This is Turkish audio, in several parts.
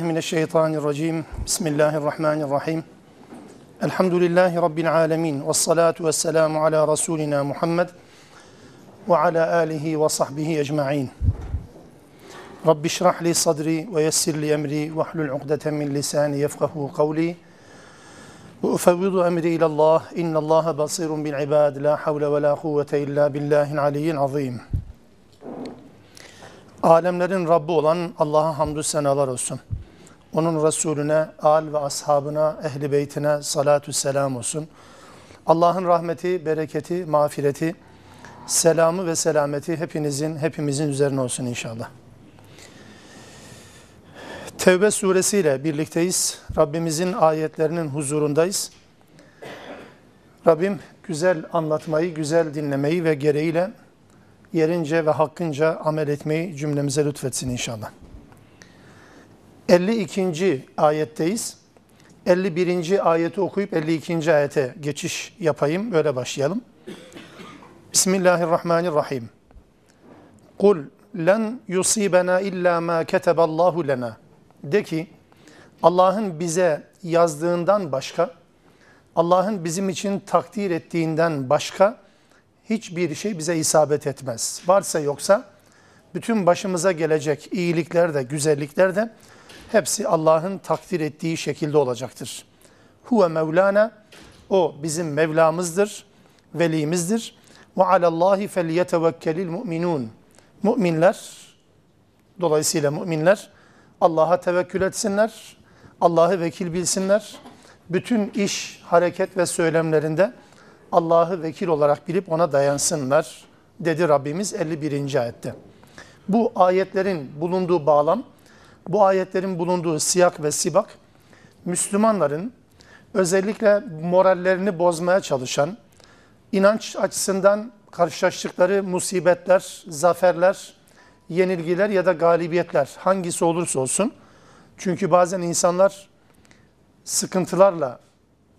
من الشيطان الرجيم. بسم الله الرحمن الرحيم. الحمد لله رب العالمين والصلاة والسلام على رسولنا محمد وعلى آله وصحبه أجمعين. رب اشرح لي صدري ويسر لي أمري واحلل عقدة من لساني يفقه قولي. وأفوض أمري إلى الله. إن الله بصير بالعباد. لا حول ولا قوة إلا بالله العلي العظيم. Alemlerin Rabbi olan Allah'a hamdü senalar olsun. Onun Resulüne, al ve ashabına, ehli beytine salatü selam olsun. Allah'ın rahmeti, bereketi, mağfireti, selamı ve selameti hepinizin, hepimizin üzerine olsun inşallah. Tevbe suresiyle birlikteyiz. Rabbimizin ayetlerinin huzurundayız. Rabbim güzel anlatmayı, güzel dinlemeyi ve gereğiyle yerince ve hakkınca amel etmeyi cümlemize lütfetsin inşallah. 52. ayetteyiz. 51. ayeti okuyup 52. ayete geçiş yapayım. Böyle başlayalım. Bismillahirrahmanirrahim. Kul len yusibena illa ma keteballahu lena. De ki Allah'ın bize yazdığından başka, Allah'ın bizim için takdir ettiğinden başka hiçbir şey bize isabet etmez. Varsa yoksa bütün başımıza gelecek iyilikler de güzellikler de hepsi Allah'ın takdir ettiği şekilde olacaktır. Huve Mevlana, o bizim Mevlamızdır, velimizdir. Ve alallahi felyetevekkelil mu'minun. Müminler, dolayısıyla müminler Allah'a tevekkül etsinler, Allah'ı vekil bilsinler. Bütün iş, hareket ve söylemlerinde Allah'ı vekil olarak bilip ona dayansınlar dedi Rabbimiz 51. ayette. Bu ayetlerin bulunduğu bağlam, bu ayetlerin bulunduğu siyak ve sibak, Müslümanların özellikle morallerini bozmaya çalışan, inanç açısından karşılaştıkları musibetler, zaferler, yenilgiler ya da galibiyetler hangisi olursa olsun. Çünkü bazen insanlar sıkıntılarla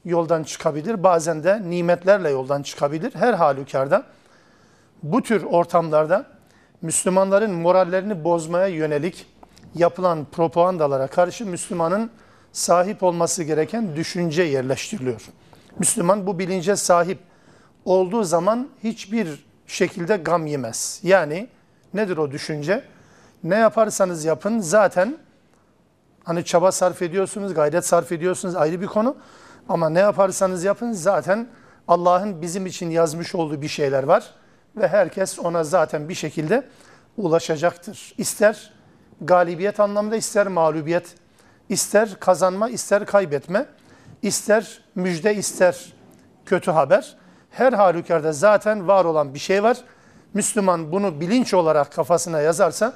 yoldan çıkabilir, bazen de nimetlerle yoldan çıkabilir. Her halükarda bu tür ortamlarda Müslümanların morallerini bozmaya yönelik yapılan propagandalara karşı Müslümanın sahip olması gereken düşünce yerleştiriliyor. Müslüman bu bilince sahip olduğu zaman hiçbir şekilde gam yemez. Yani nedir o düşünce? Ne yaparsanız yapın zaten hani çaba sarf ediyorsunuz, gayret sarf ediyorsunuz ayrı bir konu. Ama ne yaparsanız yapın zaten Allah'ın bizim için yazmış olduğu bir şeyler var ve herkes ona zaten bir şekilde ulaşacaktır. İster galibiyet anlamda ister mağlubiyet, ister kazanma ister kaybetme, ister müjde ister kötü haber. Her halükarda zaten var olan bir şey var. Müslüman bunu bilinç olarak kafasına yazarsa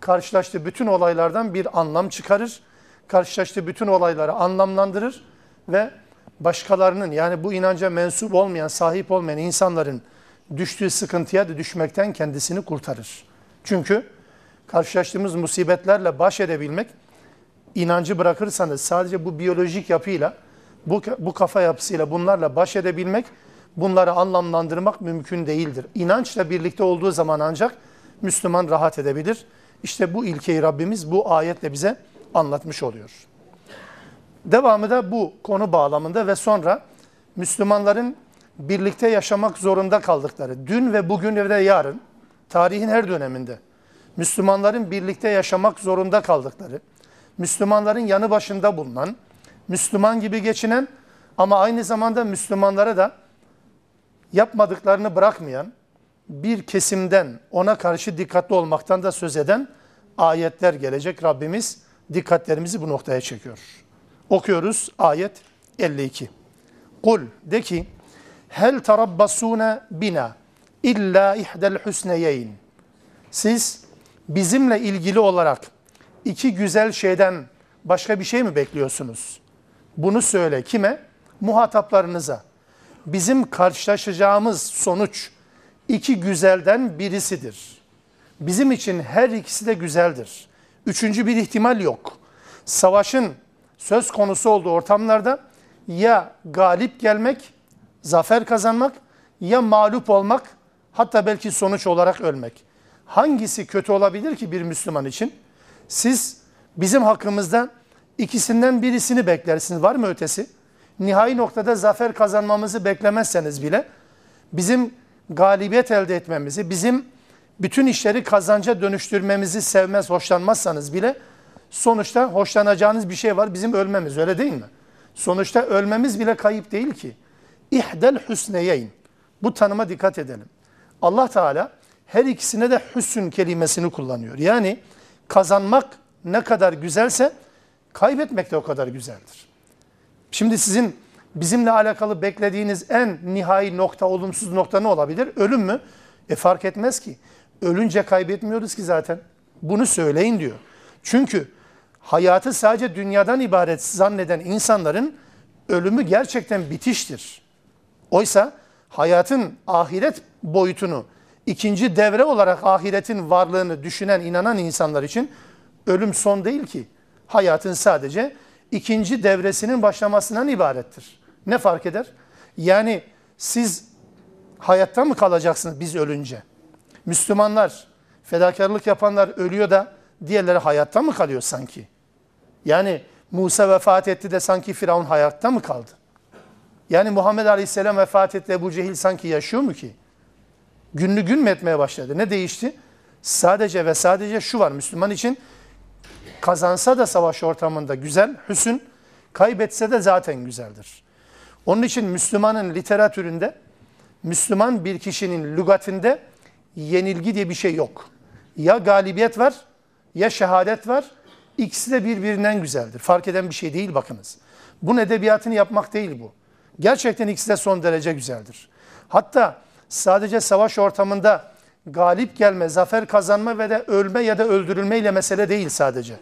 karşılaştığı bütün olaylardan bir anlam çıkarır. Karşılaştığı bütün olayları anlamlandırır ve başkalarının yani bu inanca mensup olmayan, sahip olmayan insanların düştüğü sıkıntıya da düşmekten kendisini kurtarır. Çünkü karşılaştığımız musibetlerle baş edebilmek, inancı bırakırsanız sadece bu biyolojik yapıyla, bu, bu kafa yapısıyla bunlarla baş edebilmek, bunları anlamlandırmak mümkün değildir. İnançla birlikte olduğu zaman ancak Müslüman rahat edebilir. İşte bu ilkeyi Rabbimiz bu ayetle bize anlatmış oluyor. Devamı da bu konu bağlamında ve sonra Müslümanların birlikte yaşamak zorunda kaldıkları, dün ve bugün ve de yarın, tarihin her döneminde Müslümanların birlikte yaşamak zorunda kaldıkları, Müslümanların yanı başında bulunan, Müslüman gibi geçinen ama aynı zamanda Müslümanlara da yapmadıklarını bırakmayan bir kesimden ona karşı dikkatli olmaktan da söz eden ayetler gelecek. Rabbimiz dikkatlerimizi bu noktaya çekiyor. Okuyoruz ayet 52. Kul de ki hel tarabbasune bina illa ihdel husneyeyn. Siz bizimle ilgili olarak iki güzel şeyden başka bir şey mi bekliyorsunuz? Bunu söyle kime? Muhataplarınıza. Bizim karşılaşacağımız sonuç iki güzelden birisidir. Bizim için her ikisi de güzeldir. Üçüncü bir ihtimal yok. Savaşın söz konusu olduğu ortamlarda ya galip gelmek, zafer kazanmak ya mağlup olmak hatta belki sonuç olarak ölmek. Hangisi kötü olabilir ki bir Müslüman için? Siz bizim hakkımızda İkisinden birisini beklersiniz. Var mı ötesi? Nihai noktada zafer kazanmamızı beklemezseniz bile bizim galibiyet elde etmemizi, bizim bütün işleri kazanca dönüştürmemizi sevmez, hoşlanmazsanız bile sonuçta hoşlanacağınız bir şey var. Bizim ölmemiz öyle değil mi? Sonuçta ölmemiz bile kayıp değil ki. İhdel hüsneyeyn. Bu tanıma dikkat edelim. Allah Teala her ikisine de hüsn kelimesini kullanıyor. Yani kazanmak ne kadar güzelse kaybetmek de o kadar güzeldir. Şimdi sizin bizimle alakalı beklediğiniz en nihai nokta, olumsuz nokta ne olabilir? Ölüm mü? E fark etmez ki. Ölünce kaybetmiyoruz ki zaten. Bunu söyleyin diyor. Çünkü hayatı sadece dünyadan ibaret zanneden insanların ölümü gerçekten bitiştir. Oysa hayatın ahiret boyutunu, ikinci devre olarak ahiretin varlığını düşünen, inanan insanlar için ölüm son değil ki. Hayatın sadece ikinci devresinin başlamasından ibarettir. Ne fark eder? Yani siz hayatta mı kalacaksınız biz ölünce? Müslümanlar, fedakarlık yapanlar ölüyor da diğerleri hayatta mı kalıyor sanki? Yani Musa vefat etti de sanki Firavun hayatta mı kaldı? Yani Muhammed Aleyhisselam vefat etti Ebu Cehil sanki yaşıyor mu ki? Günlü gün mü etmeye başladı? Ne değişti? Sadece ve sadece şu var Müslüman için kazansa da savaş ortamında güzel, hüsün, kaybetse de zaten güzeldir. Onun için Müslümanın literatüründe, Müslüman bir kişinin lügatinde yenilgi diye bir şey yok. Ya galibiyet var, ya şehadet var. İkisi de birbirinden güzeldir. Fark eden bir şey değil bakınız. Bunun edebiyatını yapmak değil bu. Gerçekten ikisi de son derece güzeldir. Hatta sadece savaş ortamında galip gelme, zafer kazanma ve de ölme ya da öldürülme ile mesele değil sadece.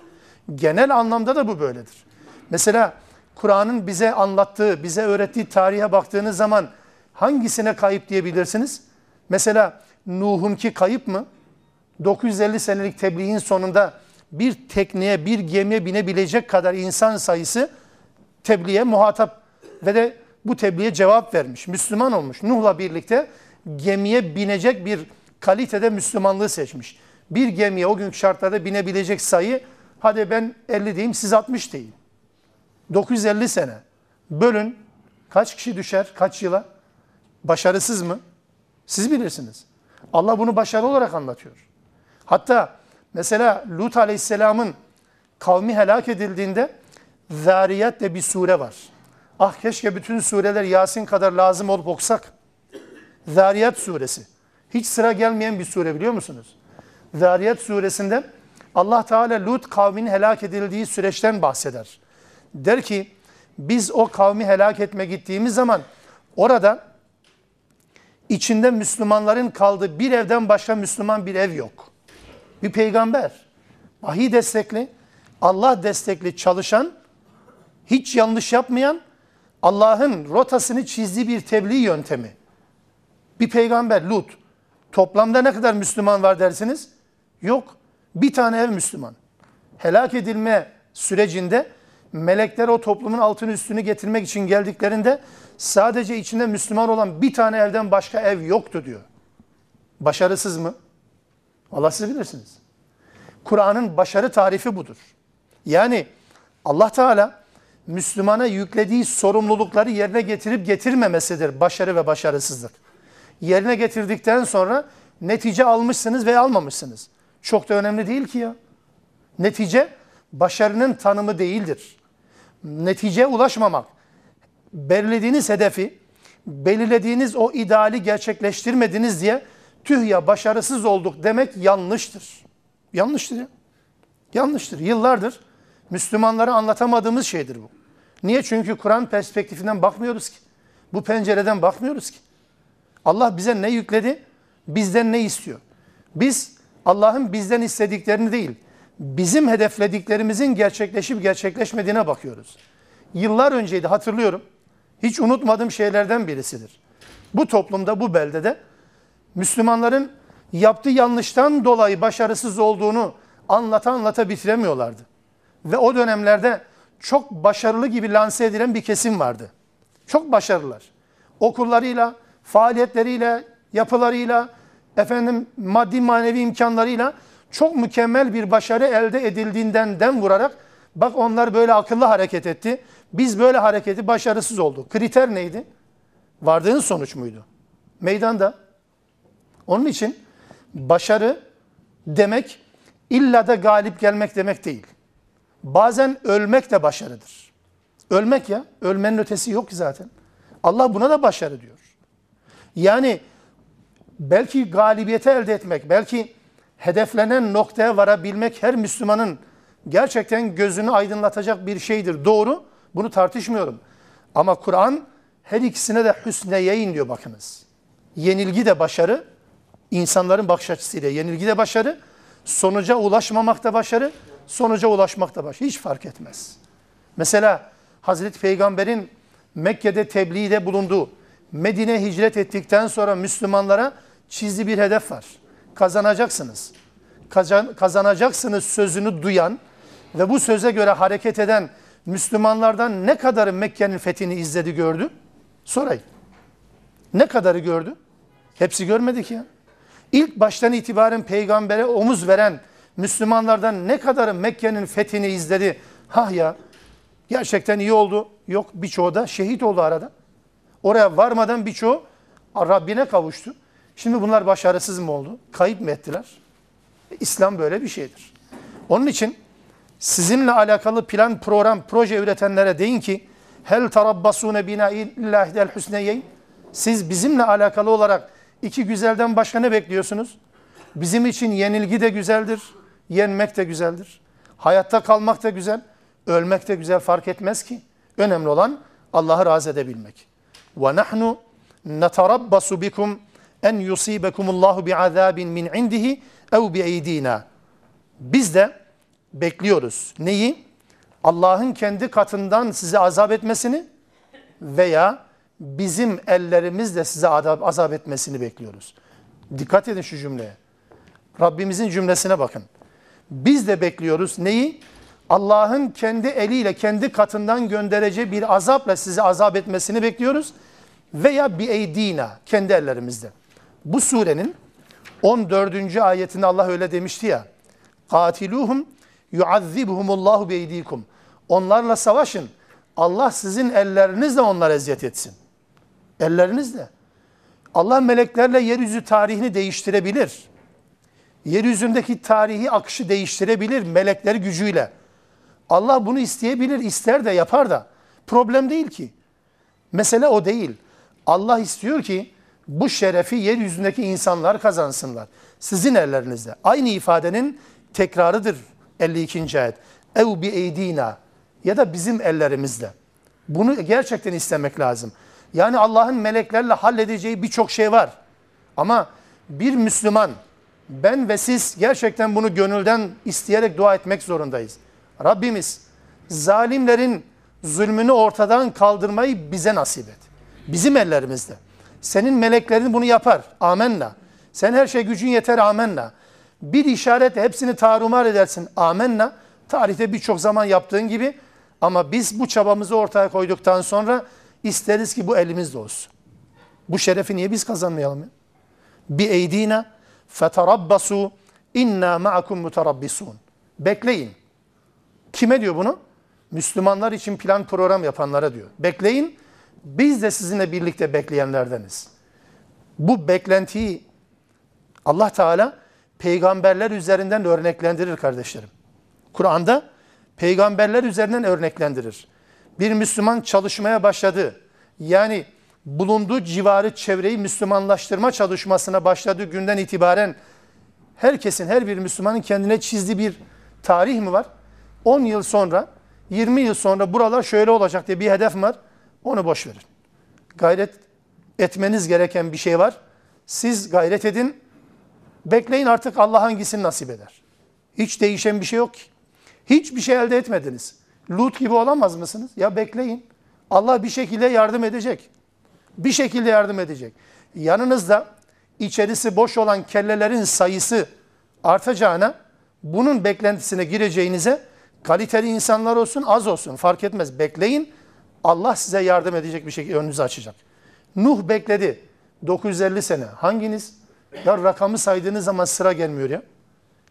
Genel anlamda da bu böyledir. Mesela Kur'an'ın bize anlattığı, bize öğrettiği tarihe baktığınız zaman hangisine kayıp diyebilirsiniz? Mesela Nuh'unki kayıp mı? 950 senelik tebliğin sonunda bir tekneye, bir gemiye binebilecek kadar insan sayısı tebliğe muhatap ve de bu tebliğe cevap vermiş. Müslüman olmuş. Nuh'la birlikte gemiye binecek bir kalitede Müslümanlığı seçmiş. Bir gemiye o günkü şartlarda binebilecek sayı hadi ben 50 diyeyim siz 60 deyin. 950 sene. Bölün kaç kişi düşer kaç yıla? Başarısız mı? Siz bilirsiniz. Allah bunu başarı olarak anlatıyor. Hatta mesela Lut Aleyhisselam'ın kavmi helak edildiğinde Zariyat de bir sure var. Ah keşke bütün sureler Yasin kadar lazım olup okusak. Zariyat suresi. Hiç sıra gelmeyen bir sure biliyor musunuz? Zariyat suresinde Allah Teala Lut kavminin helak edildiği süreçten bahseder. Der ki biz o kavmi helak etme gittiğimiz zaman orada içinde Müslümanların kaldığı bir evden başka Müslüman bir ev yok. Bir peygamber, vahiy destekli, Allah destekli çalışan, hiç yanlış yapmayan, Allah'ın rotasını çizdiği bir tebliğ yöntemi. Bir peygamber Lut. Toplamda ne kadar Müslüman var dersiniz? Yok. Bir tane ev Müslüman. Helak edilme sürecinde melekler o toplumun altını üstünü getirmek için geldiklerinde sadece içinde Müslüman olan bir tane evden başka ev yoktu diyor. Başarısız mı? Allah siz bilirsiniz. Kur'an'ın başarı tarifi budur. Yani Allah Teala Müslümana yüklediği sorumlulukları yerine getirip getirmemesidir başarı ve başarısızlık. Yerine getirdikten sonra netice almışsınız veya almamışsınız. Çok da önemli değil ki ya. Netice başarının tanımı değildir. Netice ulaşmamak, belirlediğiniz hedefi, belirlediğiniz o ideali gerçekleştirmediniz diye tüh ya başarısız olduk demek yanlıştır. Yanlıştır ya. Yanlıştır. Yıllardır Müslümanlara anlatamadığımız şeydir bu. Niye? Çünkü Kur'an perspektifinden bakmıyoruz ki. Bu pencereden bakmıyoruz ki. Allah bize ne yükledi? Bizden ne istiyor? Biz Allah'ın bizden istediklerini değil, bizim hedeflediklerimizin gerçekleşip gerçekleşmediğine bakıyoruz. Yıllar önceydi hatırlıyorum. Hiç unutmadığım şeylerden birisidir. Bu toplumda, bu beldede Müslümanların yaptığı yanlıştan dolayı başarısız olduğunu anlata anlata bitiremiyorlardı. Ve o dönemlerde çok başarılı gibi lanse edilen bir kesim vardı. Çok başarılılar. Okullarıyla, faaliyetleriyle, yapılarıyla, efendim maddi manevi imkanlarıyla çok mükemmel bir başarı elde edildiğinden dem vurarak Bak onlar böyle akıllı hareket etti. Biz böyle hareketi başarısız olduk. Kriter neydi? Vardığın sonuç muydu? Meydanda. Onun için başarı demek illa da galip gelmek demek değil. Bazen ölmek de başarıdır. Ölmek ya, ölmenin ötesi yok ki zaten. Allah buna da başarı diyor. Yani belki galibiyete elde etmek, belki hedeflenen noktaya varabilmek her Müslümanın gerçekten gözünü aydınlatacak bir şeydir. Doğru, bunu tartışmıyorum. Ama Kur'an her ikisine de hüsneyeyn diyor bakınız. Yenilgi de başarı, insanların bakış açısıyla yenilgi de başarı, sonuca ulaşmamak da başarı, sonuca ulaşmak da başarı. Hiç fark etmez. Mesela Hazreti Peygamber'in Mekke'de tebliğde bulunduğu, Medine hicret ettikten sonra Müslümanlara çizdi bir hedef var. Kazanacaksınız. Kazan, kazanacaksınız sözünü duyan ve bu söze göre hareket eden Müslümanlardan ne kadarı Mekke'nin fethini izledi gördü? Sorayım. Ne kadarı gördü? Hepsi görmedik ya. İlk baştan itibaren peygambere omuz veren Müslümanlardan ne kadarı Mekke'nin fethini izledi? Hah ya gerçekten iyi oldu. Yok birçoğu da şehit oldu arada. Oraya varmadan birçoğu Rabbine kavuştu. Şimdi bunlar başarısız mı oldu? Kayıp mı ettiler? İslam böyle bir şeydir. Onun için sizinle alakalı plan, program, proje üretenlere deyin ki hel tarabbasune bina illa ihdel husneyeyn siz bizimle alakalı olarak iki güzelden başka ne bekliyorsunuz? Bizim için yenilgi de güzeldir, yenmek de güzeldir. Hayatta kalmak da güzel, ölmek de güzel fark etmez ki. Önemli olan Allah'ı razı edebilmek. Ve nahnu netarabbasu bikum en yusibekumullahu bi'azabin min indihi ev bi'eydina. Biz de bekliyoruz. Neyi? Allah'ın kendi katından size azap etmesini veya bizim ellerimizle size azap etmesini bekliyoruz. Dikkat edin şu cümleye. Rabbimizin cümlesine bakın. Biz de bekliyoruz neyi? Allah'ın kendi eliyle, kendi katından göndereceği bir azapla sizi azap etmesini bekliyoruz. Veya bir eydina, kendi ellerimizde. Bu surenin 14. ayetinde Allah öyle demişti ya. Katiluhum yuazzibuhumullahu beydikum. Onlarla savaşın. Allah sizin ellerinizle onlara eziyet etsin. Ellerinizle. Allah meleklerle yeryüzü tarihini değiştirebilir. Yeryüzündeki tarihi akışı değiştirebilir melekler gücüyle. Allah bunu isteyebilir, ister de yapar da. Problem değil ki. Mesele o değil. Allah istiyor ki bu şerefi yeryüzündeki insanlar kazansınlar. Sizin ellerinizde. Aynı ifadenin tekrarıdır 52. ayet. Ev bi eydina ya da bizim ellerimizde. Bunu gerçekten istemek lazım. Yani Allah'ın meleklerle halledeceği birçok şey var. Ama bir Müslüman, ben ve siz gerçekten bunu gönülden isteyerek dua etmek zorundayız. Rabbimiz zalimlerin zulmünü ortadan kaldırmayı bize nasip et. Bizim ellerimizde. Senin meleklerin bunu yapar. Amenna. Sen her şey gücün yeter. Amenna. Bir işaretle hepsini tarumar edersin. Amenna. Tarihte birçok zaman yaptığın gibi ama biz bu çabamızı ortaya koyduktan sonra isteriz ki bu elimizde olsun. Bu şerefi niye biz kazanmayalım? Ya? Bi eydina feterabbasu inna ma'akum mutarabbisun. Bekleyin. Kime diyor bunu? Müslümanlar için plan program yapanlara diyor. Bekleyin. Biz de sizinle birlikte bekleyenlerdeniz. Bu beklentiyi Allah Teala peygamberler üzerinden örneklendirir kardeşlerim. Kur'an'da peygamberler üzerinden örneklendirir. Bir Müslüman çalışmaya başladı. Yani bulunduğu civarı çevreyi Müslümanlaştırma çalışmasına başladığı günden itibaren herkesin, her bir Müslümanın kendine çizdiği bir tarih mi var? 10 yıl sonra, 20 yıl sonra buralar şöyle olacak diye bir hedef var. Onu boş verin. Gayret etmeniz gereken bir şey var. Siz gayret edin. Bekleyin artık Allah hangisini nasip eder. Hiç değişen bir şey yok ki. Hiçbir şey elde etmediniz. Lut gibi olamaz mısınız? Ya bekleyin. Allah bir şekilde yardım edecek. Bir şekilde yardım edecek. Yanınızda içerisi boş olan kellelerin sayısı artacağına bunun beklentisine gireceğinize kaliteli insanlar olsun az olsun fark etmez. Bekleyin Allah size yardım edecek bir şekilde önünüzü açacak. Nuh bekledi 950 sene. Hanginiz? Ya rakamı saydığınız zaman sıra gelmiyor ya.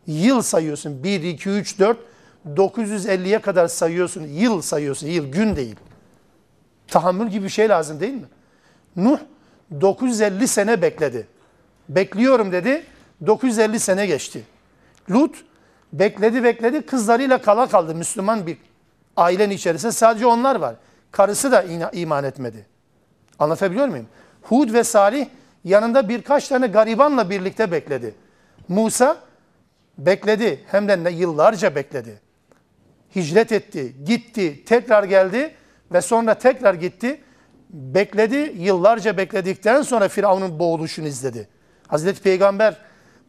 Yıl sayıyorsun. 1, 2, 3, 4. 950'ye kadar sayıyorsun, yıl sayıyorsun, yıl, gün değil. Tahammül gibi bir şey lazım değil mi? Nuh 950 sene bekledi. Bekliyorum dedi, 950 sene geçti. Lut bekledi bekledi, kızlarıyla kala kaldı Müslüman bir ailenin içerisinde. Sadece onlar var. Karısı da iman etmedi. Anlatabiliyor muyum? Hud ve Salih yanında birkaç tane garibanla birlikte bekledi. Musa bekledi hem de yıllarca bekledi. Hicret etti, gitti, tekrar geldi ve sonra tekrar gitti. Bekledi, yıllarca bekledikten sonra Firavun'un boğuluşunu izledi. Hazreti Peygamber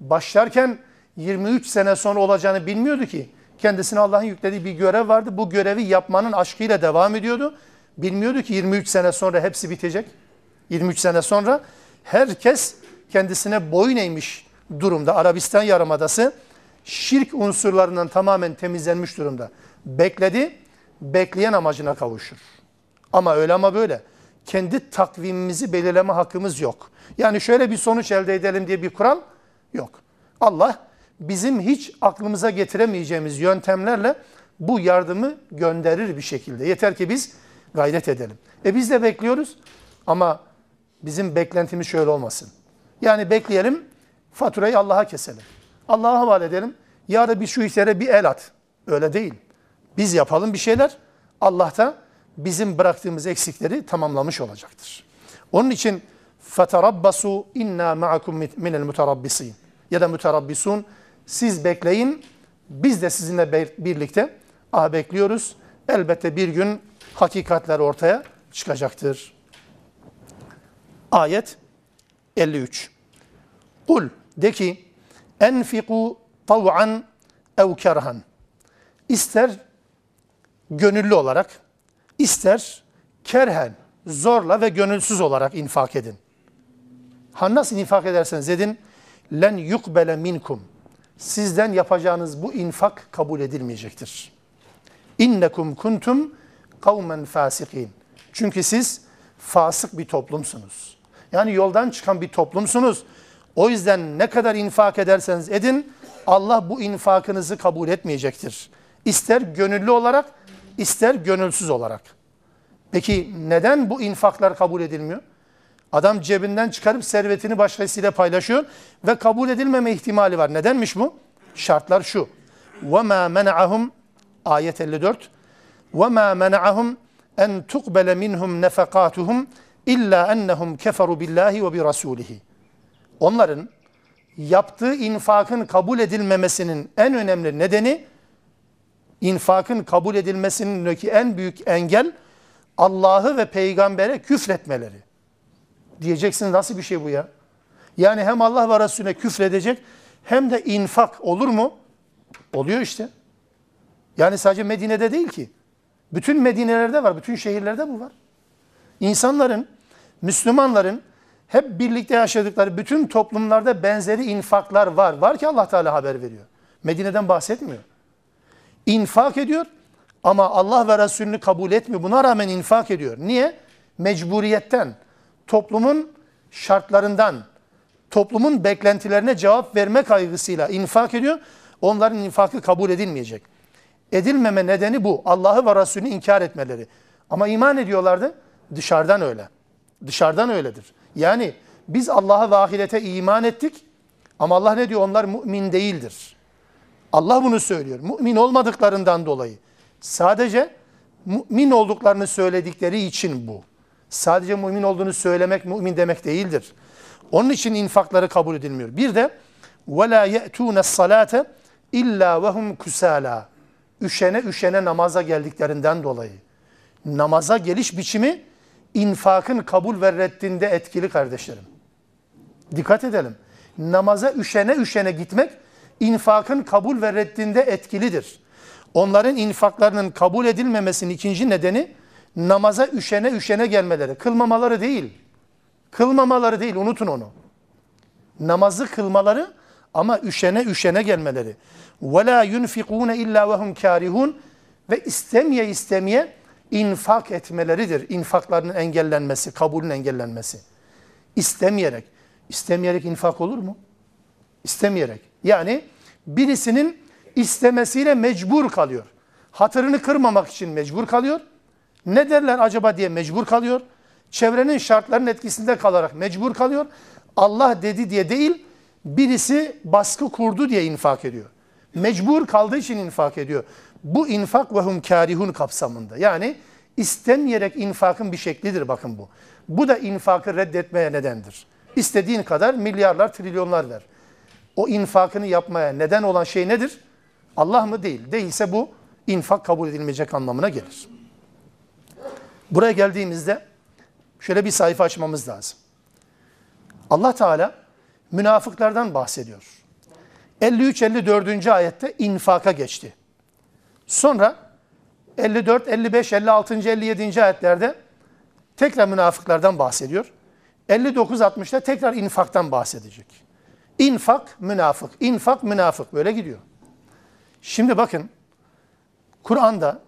başlarken 23 sene sonra olacağını bilmiyordu ki. Kendisine Allah'ın yüklediği bir görev vardı. Bu görevi yapmanın aşkıyla devam ediyordu. Bilmiyordu ki 23 sene sonra hepsi bitecek. 23 sene sonra herkes kendisine boyun eğmiş durumda. Arabistan Yarımadası şirk unsurlarından tamamen temizlenmiş durumda. Bekledi, bekleyen amacına kavuşur. Ama öyle ama böyle. Kendi takvimimizi belirleme hakkımız yok. Yani şöyle bir sonuç elde edelim diye bir kural yok. Allah bizim hiç aklımıza getiremeyeceğimiz yöntemlerle bu yardımı gönderir bir şekilde. Yeter ki biz gayret edelim. E biz de bekliyoruz ama bizim beklentimiz şöyle olmasın. Yani bekleyelim, faturayı Allah'a keselim. Allah'a havale edelim. Ya Rabbi şu işlere bir el at. Öyle değil. Biz yapalım bir şeyler. Allah da bizim bıraktığımız eksikleri tamamlamış olacaktır. Onun için فَتَرَبَّسُوا inna مَعَكُمْ مِنَ الْمُتَرَبِّسِينَ Ya da müterabbisun. siz bekleyin. Biz de sizinle birlikte ah bekliyoruz. Elbette bir gün hakikatler ortaya çıkacaktır. Ayet 53. Kul de ki enfiku tav'an ev kerhan. İster gönüllü olarak, ister kerhen, zorla ve gönülsüz olarak infak edin. Ha nasıl infak ederseniz edin, len yukbele minkum. Sizden yapacağınız bu infak kabul edilmeyecektir. İnnekum kuntum kavmen fasikin. Çünkü siz fasık bir toplumsunuz. Yani yoldan çıkan bir toplumsunuz. O yüzden ne kadar infak ederseniz edin, Allah bu infakınızı kabul etmeyecektir. İster gönüllü olarak, ister gönülsüz olarak. Peki neden bu infaklar kabul edilmiyor? Adam cebinden çıkarıp servetini başkasıyla paylaşıyor ve kabul edilmeme ihtimali var. Nedenmiş bu? Şartlar şu. وَمَا مَنَعَهُمْ Ayet 54. وَمَا مَنَعَهُمْ en tuqbele minhum nefakatuhum illa ennehum keferu billahi ve bi rasulihi. Onların yaptığı infakın kabul edilmemesinin en önemli nedeni infakın kabul edilmesindeki en büyük engel Allah'ı ve peygambere küfretmeleri. Diyeceksiniz nasıl bir şey bu ya? Yani hem Allah ve Resulüne küfredecek hem de infak olur mu? Oluyor işte. Yani sadece Medine'de değil ki. Bütün Medine'lerde var, bütün şehirlerde bu var. İnsanların, Müslümanların hep birlikte yaşadıkları bütün toplumlarda benzeri infaklar var. Var ki Allah Teala haber veriyor. Medine'den bahsetmiyor. İnfak ediyor ama Allah ve Resulünü kabul etmiyor. Buna rağmen infak ediyor. Niye? Mecburiyetten, toplumun şartlarından, toplumun beklentilerine cevap verme kaygısıyla infak ediyor. Onların infakı kabul edilmeyecek. Edilmeme nedeni bu. Allah'ı ve Resulünü inkar etmeleri. Ama iman ediyorlardı. Dışarıdan öyle. Dışarıdan öyledir. Yani biz Allah'a ve ahirete iman ettik. Ama Allah ne diyor? Onlar mümin değildir. Allah bunu söylüyor. Mümin olmadıklarından dolayı. Sadece mümin olduklarını söyledikleri için bu. Sadece mümin olduğunu söylemek mümin demek değildir. Onun için infakları kabul edilmiyor. Bir de وَلَا يَأْتُونَ الصَّلَاةَ اِلَّا وَهُمْ كُسَالًا üşene üşene namaza geldiklerinden dolayı. Namaza geliş biçimi infakın kabul ve reddinde etkili kardeşlerim. Dikkat edelim. Namaza üşene üşene gitmek infakın kabul ve reddinde etkilidir. Onların infaklarının kabul edilmemesinin ikinci nedeni namaza üşene üşene gelmeleri. Kılmamaları değil. Kılmamaları değil unutun onu. Namazı kılmaları ama üşene üşene gelmeleri. وَلَا يُنْفِقُونَ اِلَّا وَهُمْ كَارِهُونَ Ve istemeye istemeye infak etmeleridir. İnfaklarının engellenmesi, kabulün engellenmesi. İstemeyerek. İstemeyerek infak olur mu? İstemeyerek. Yani birisinin istemesiyle mecbur kalıyor. Hatırını kırmamak için mecbur kalıyor. ne derler acaba diye mecbur kalıyor. Çevrenin şartlarının etkisinde kalarak mecbur kalıyor. Allah dedi diye değil, birisi baskı kurdu diye infak ediyor. Mecbur kaldığı için infak ediyor. Bu infak ve karihun kapsamında. Yani istemeyerek infakın bir şeklidir bakın bu. Bu da infakı reddetmeye nedendir. İstediğin kadar milyarlar, trilyonlar ver. O infakını yapmaya neden olan şey nedir? Allah mı değil? Değilse bu infak kabul edilmeyecek anlamına gelir. Buraya geldiğimizde şöyle bir sayfa açmamız lazım. Allah Teala münafıklardan bahsediyor. 53-54. ayette infaka geçti. Sonra 54, 55, 56, 57. ayetlerde tekrar münafıklardan bahsediyor. 59-60'da tekrar infaktan bahsedecek. İnfak, münafık, infak, münafık böyle gidiyor. Şimdi bakın Kur'an'da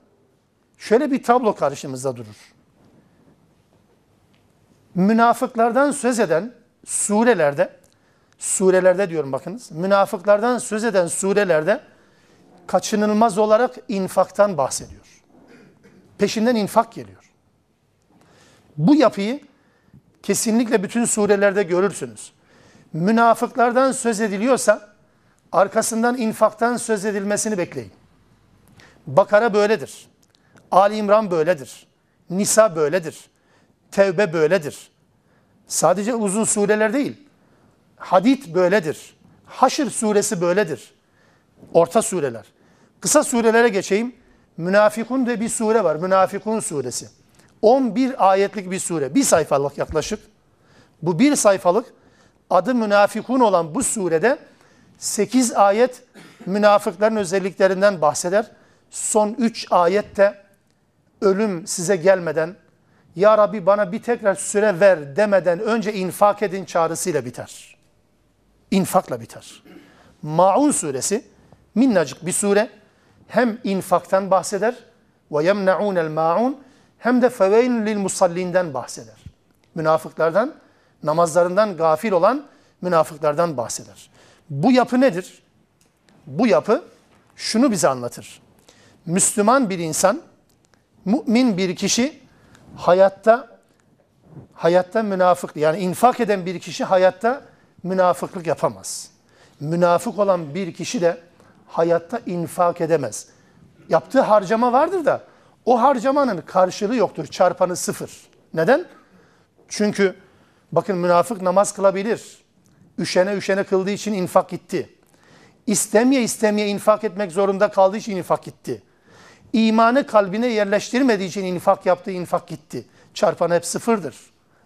şöyle bir tablo karşımızda durur. Münafıklardan söz eden surelerde, surelerde diyorum bakınız, münafıklardan söz eden surelerde kaçınılmaz olarak infaktan bahsediyor. Peşinden infak geliyor. Bu yapıyı kesinlikle bütün surelerde görürsünüz. Münafıklardan söz ediliyorsa arkasından infaktan söz edilmesini bekleyin. Bakara böyledir. Ali İmran böyledir. Nisa böyledir. Tevbe böyledir. Sadece uzun sureler değil. Hadid böyledir. Haşr suresi böyledir. Orta sureler. Kısa surelere geçeyim. Münafikun de bir sure var. Münafikun suresi. 11 ayetlik bir sure. Bir sayfalık yaklaşık. Bu bir sayfalık adı münafikun olan bu surede 8 ayet münafıkların özelliklerinden bahseder. Son 3 ayette ölüm size gelmeden Ya Rabbi bana bir tekrar süre ver demeden önce infak edin çağrısıyla biter. İnfakla biter. Maun suresi minnacık bir sure hem infaktan bahseder ve yemna'unel maun hem de feveyn lil musallinden bahseder. Münafıklardan, namazlarından gafil olan münafıklardan bahseder. Bu yapı nedir? Bu yapı şunu bize anlatır. Müslüman bir insan, mümin bir kişi hayatta hayatta münafık yani infak eden bir kişi hayatta münafıklık yapamaz. Münafık olan bir kişi de hayatta infak edemez. Yaptığı harcama vardır da o harcamanın karşılığı yoktur. Çarpanı sıfır. Neden? Çünkü bakın münafık namaz kılabilir. Üşene üşene kıldığı için infak gitti. İstemeye istemeye infak etmek zorunda kaldığı için infak gitti. İmanı kalbine yerleştirmediği için infak yaptığı infak gitti. Çarpanı hep sıfırdır.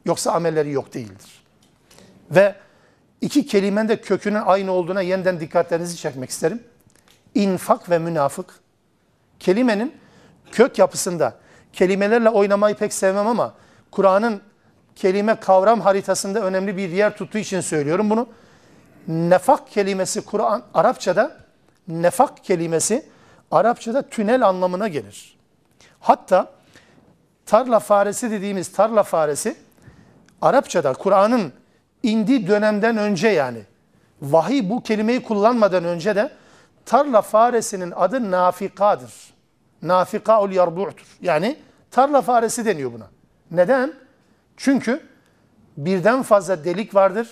Yoksa amelleri yok değildir. Ve iki kelimenin de kökünün aynı olduğuna yeniden dikkatlerinizi çekmek isterim. İnfak ve münafık. Kelimenin kök yapısında kelimelerle oynamayı pek sevmem ama Kur'an'ın kelime kavram haritasında önemli bir yer tuttuğu için söylüyorum bunu. Nefak kelimesi Kur'an Arapçada nefak kelimesi Arapçada tünel anlamına gelir. Hatta tarla faresi dediğimiz tarla faresi Arapçada Kur'an'ın indiği dönemden önce yani vahiy bu kelimeyi kullanmadan önce de tarla faresinin adı nafikadır. Nafikaul yarbu'tur. Yani tarla faresi deniyor buna. Neden? Çünkü birden fazla delik vardır.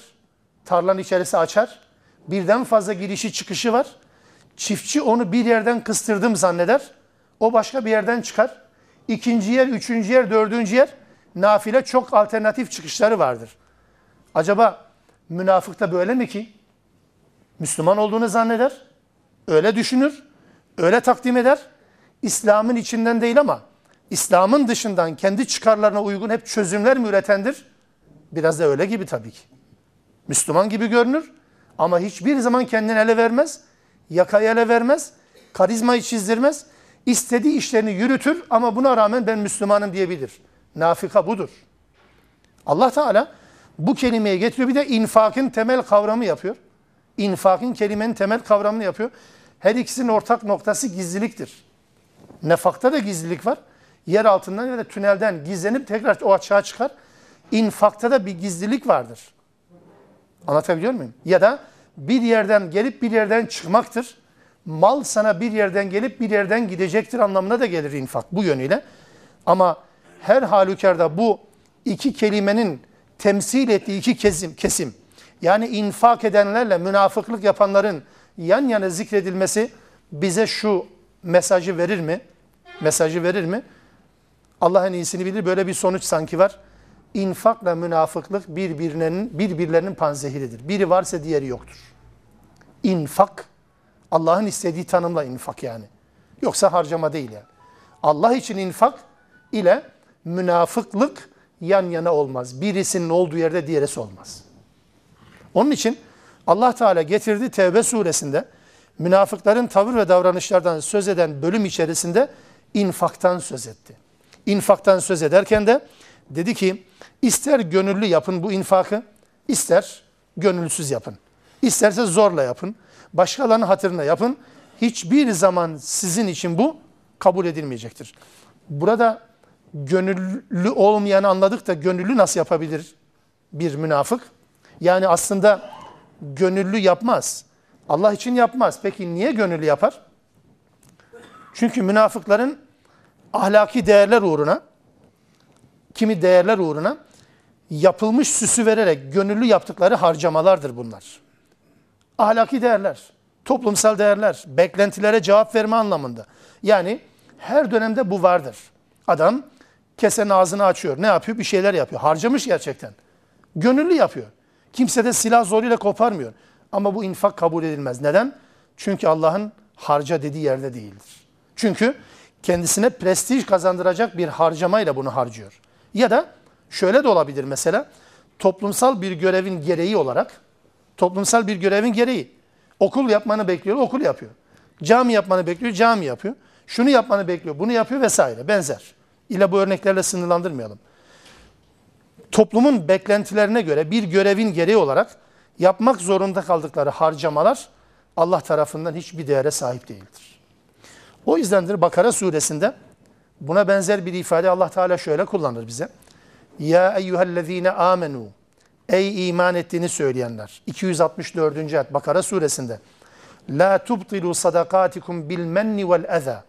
Tarlanın içerisi açar. Birden fazla girişi çıkışı var. Çiftçi onu bir yerden kıstırdım zanneder. O başka bir yerden çıkar. İkinci yer, üçüncü yer, dördüncü yer nafile çok alternatif çıkışları vardır. Acaba münafık da böyle mi ki? Müslüman olduğunu zanneder. Öyle düşünür. Öyle takdim eder. İslam'ın içinden değil ama İslam'ın dışından kendi çıkarlarına uygun hep çözümler mi üretendir? Biraz da öyle gibi tabii ki. Müslüman gibi görünür ama hiçbir zaman kendini ele vermez, yakayı ele vermez, karizmayı çizdirmez. İstediği işlerini yürütür ama buna rağmen ben Müslümanım diyebilir. Nafika budur. Allah Teala bu kelimeyi getiriyor bir de infakın temel kavramı yapıyor. İnfakın kelimenin temel kavramını yapıyor. Her ikisinin ortak noktası gizliliktir. Nefakta da gizlilik var. Yer altından ya da tünelden gizlenip tekrar o açığa çıkar. İnfakta da bir gizlilik vardır. Anlatabiliyor muyum? Ya da bir yerden gelip bir yerden çıkmaktır. Mal sana bir yerden gelip bir yerden gidecektir anlamına da gelir infak bu yönüyle. Ama her halükarda bu iki kelimenin temsil ettiği iki kesim, kesim yani infak edenlerle münafıklık yapanların yan yana zikredilmesi bize şu mesajı verir mi? Mesajı verir mi? Allah en iyisini bilir. Böyle bir sonuç sanki var. İnfakla münafıklık birbirlerinin birbirlerinin panzehiridir. Biri varsa diğeri yoktur. İnfak Allah'ın istediği tanımla infak yani. Yoksa harcama değil yani. Allah için infak ile münafıklık yan yana olmaz. Birisinin olduğu yerde diğerisi olmaz. Onun için Allah Teala getirdi Tevbe suresinde münafıkların tavır ve davranışlardan söz eden bölüm içerisinde infaktan söz etti. İnfaktan söz ederken de dedi ki ister gönüllü yapın bu infakı, ister gönülsüz yapın. İsterse zorla yapın, başkalarının hatırına yapın. Hiçbir zaman sizin için bu kabul edilmeyecektir. Burada gönüllü olmayanı anladık da gönüllü nasıl yapabilir bir münafık? Yani aslında gönüllü yapmaz. Allah için yapmaz. Peki niye gönüllü yapar? Çünkü münafıkların ahlaki değerler uğruna, kimi değerler uğruna yapılmış süsü vererek gönüllü yaptıkları harcamalardır bunlar. Ahlaki değerler, toplumsal değerler, beklentilere cevap verme anlamında. Yani her dönemde bu vardır. Adam kesenin ağzını açıyor. Ne yapıyor? Bir şeyler yapıyor. Harcamış gerçekten. Gönüllü yapıyor. Kimse de silah zoruyla koparmıyor. Ama bu infak kabul edilmez. Neden? Çünkü Allah'ın harca dediği yerde değildir. Çünkü kendisine prestij kazandıracak bir harcamayla bunu harcıyor. Ya da şöyle de olabilir mesela toplumsal bir görevin gereği olarak toplumsal bir görevin gereği okul yapmanı bekliyor, okul yapıyor. Cami yapmanı bekliyor, cami yapıyor. Şunu yapmanı bekliyor, bunu yapıyor vesaire benzer. İle bu örneklerle sınırlandırmayalım. Toplumun beklentilerine göre bir görevin gereği olarak yapmak zorunda kaldıkları harcamalar Allah tarafından hiçbir değere sahip değildir. O yüzdendir Bakara suresinde buna benzer bir ifade Allah Teala şöyle kullanır bize. Ya eyyühellezine amenu Ey iman ettiğini söyleyenler. 264. ayet Bakara suresinde. La tubtilu sadakatikum bil menni vel eza.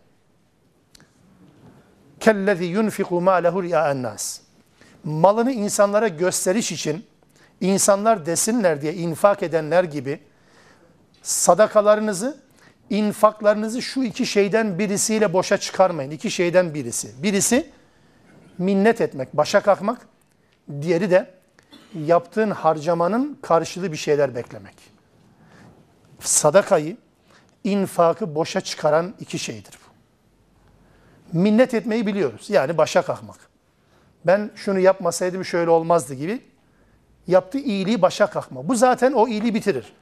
Kellezi yunfiku ma'lehu ri'a'en nas. Malını insanlara gösteriş için insanlar desinler diye infak edenler gibi sadakalarınızı, infaklarınızı şu iki şeyden birisiyle boşa çıkarmayın. İki şeyden birisi. Birisi minnet etmek, başa kalkmak. Diğeri de yaptığın harcamanın karşılığı bir şeyler beklemek. Sadakayı, infakı boşa çıkaran iki şeydir bu. Minnet etmeyi biliyoruz. Yani başa kalkmak. Ben şunu yapmasaydım şöyle olmazdı gibi yaptığı iyiliği başa kalkma. Bu zaten o iyiliği bitirir.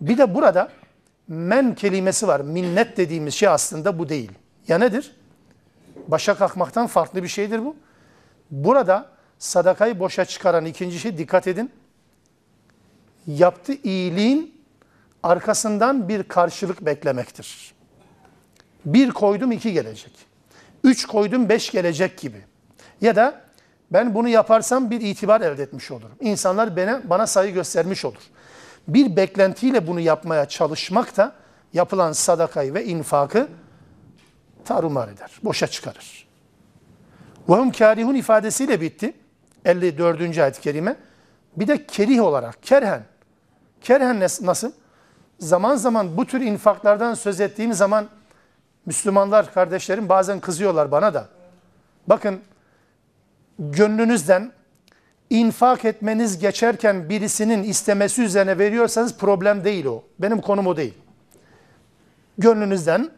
Bir de burada men kelimesi var. Minnet dediğimiz şey aslında bu değil. Ya nedir? Başa kalkmaktan farklı bir şeydir bu. Burada sadakayı boşa çıkaran ikinci şey dikkat edin. Yaptığı iyiliğin arkasından bir karşılık beklemektir. Bir koydum iki gelecek. Üç koydum beş gelecek gibi. Ya da ben bunu yaparsam bir itibar elde etmiş olurum. İnsanlar bana, bana saygı göstermiş olur. Bir beklentiyle bunu yapmaya çalışmak da yapılan sadakayı ve infakı tarumar eder, boşa çıkarır. Vahum karihun ifadesiyle bitti. 54. ayet-i kerime. Bir de kerih olarak, kerhen. Kerhen nasıl? Zaman zaman bu tür infaklardan söz ettiğim zaman Müslümanlar, kardeşlerim bazen kızıyorlar bana da. Bakın gönlünüzden infak etmeniz geçerken birisinin istemesi üzerine veriyorsanız problem değil o. Benim konum o değil. Gönlünüzden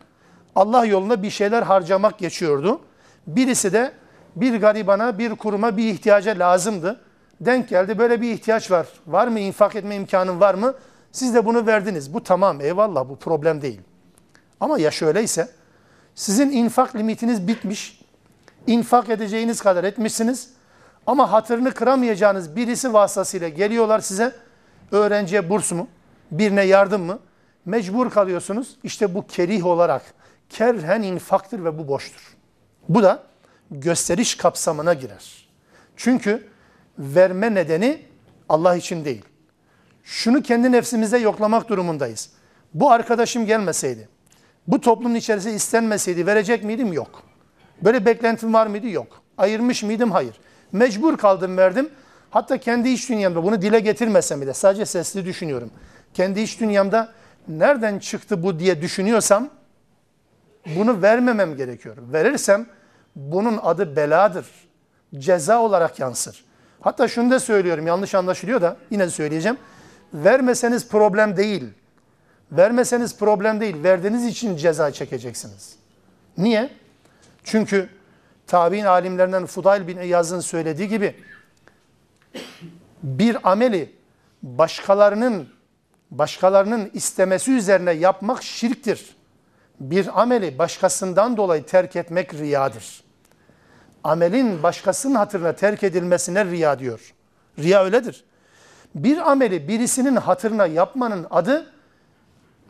Allah yolunda bir şeyler harcamak geçiyordu. Birisi de bir garibana, bir kuruma bir ihtiyaca lazımdı. Denk geldi böyle bir ihtiyaç var. Var mı infak etme imkanın var mı? Siz de bunu verdiniz. Bu tamam eyvallah bu problem değil. Ama ya şöyleyse sizin infak limitiniz bitmiş infak edeceğiniz kadar etmişsiniz. Ama hatırını kıramayacağınız birisi vasıtasıyla geliyorlar size. Öğrenciye burs mu? Birine yardım mı? Mecbur kalıyorsunuz. İşte bu kerih olarak kerhen infaktır ve bu boştur. Bu da gösteriş kapsamına girer. Çünkü verme nedeni Allah için değil. Şunu kendi nefsimizde yoklamak durumundayız. Bu arkadaşım gelmeseydi, bu toplumun içerisinde istenmeseydi verecek miydim? Yok. Böyle beklentim var mıydı? Yok. Ayırmış mıydım? Hayır. Mecbur kaldım verdim. Hatta kendi iç dünyamda bunu dile getirmesem bile sadece sesli düşünüyorum. Kendi iç dünyamda nereden çıktı bu diye düşünüyorsam bunu vermemem gerekiyor. Verirsem bunun adı beladır. Ceza olarak yansır. Hatta şunu da söylüyorum yanlış anlaşılıyor da yine söyleyeceğim. Vermeseniz problem değil. Vermeseniz problem değil. Verdiğiniz için ceza çekeceksiniz. Niye? Çünkü tabi'in alimlerinden Fudayl bin İyaz'ın söylediği gibi bir ameli başkalarının başkalarının istemesi üzerine yapmak şirktir. Bir ameli başkasından dolayı terk etmek riyadır. Amelin başkasının hatırına terk edilmesine riya diyor. Riya öyledir. Bir ameli birisinin hatırına yapmanın adı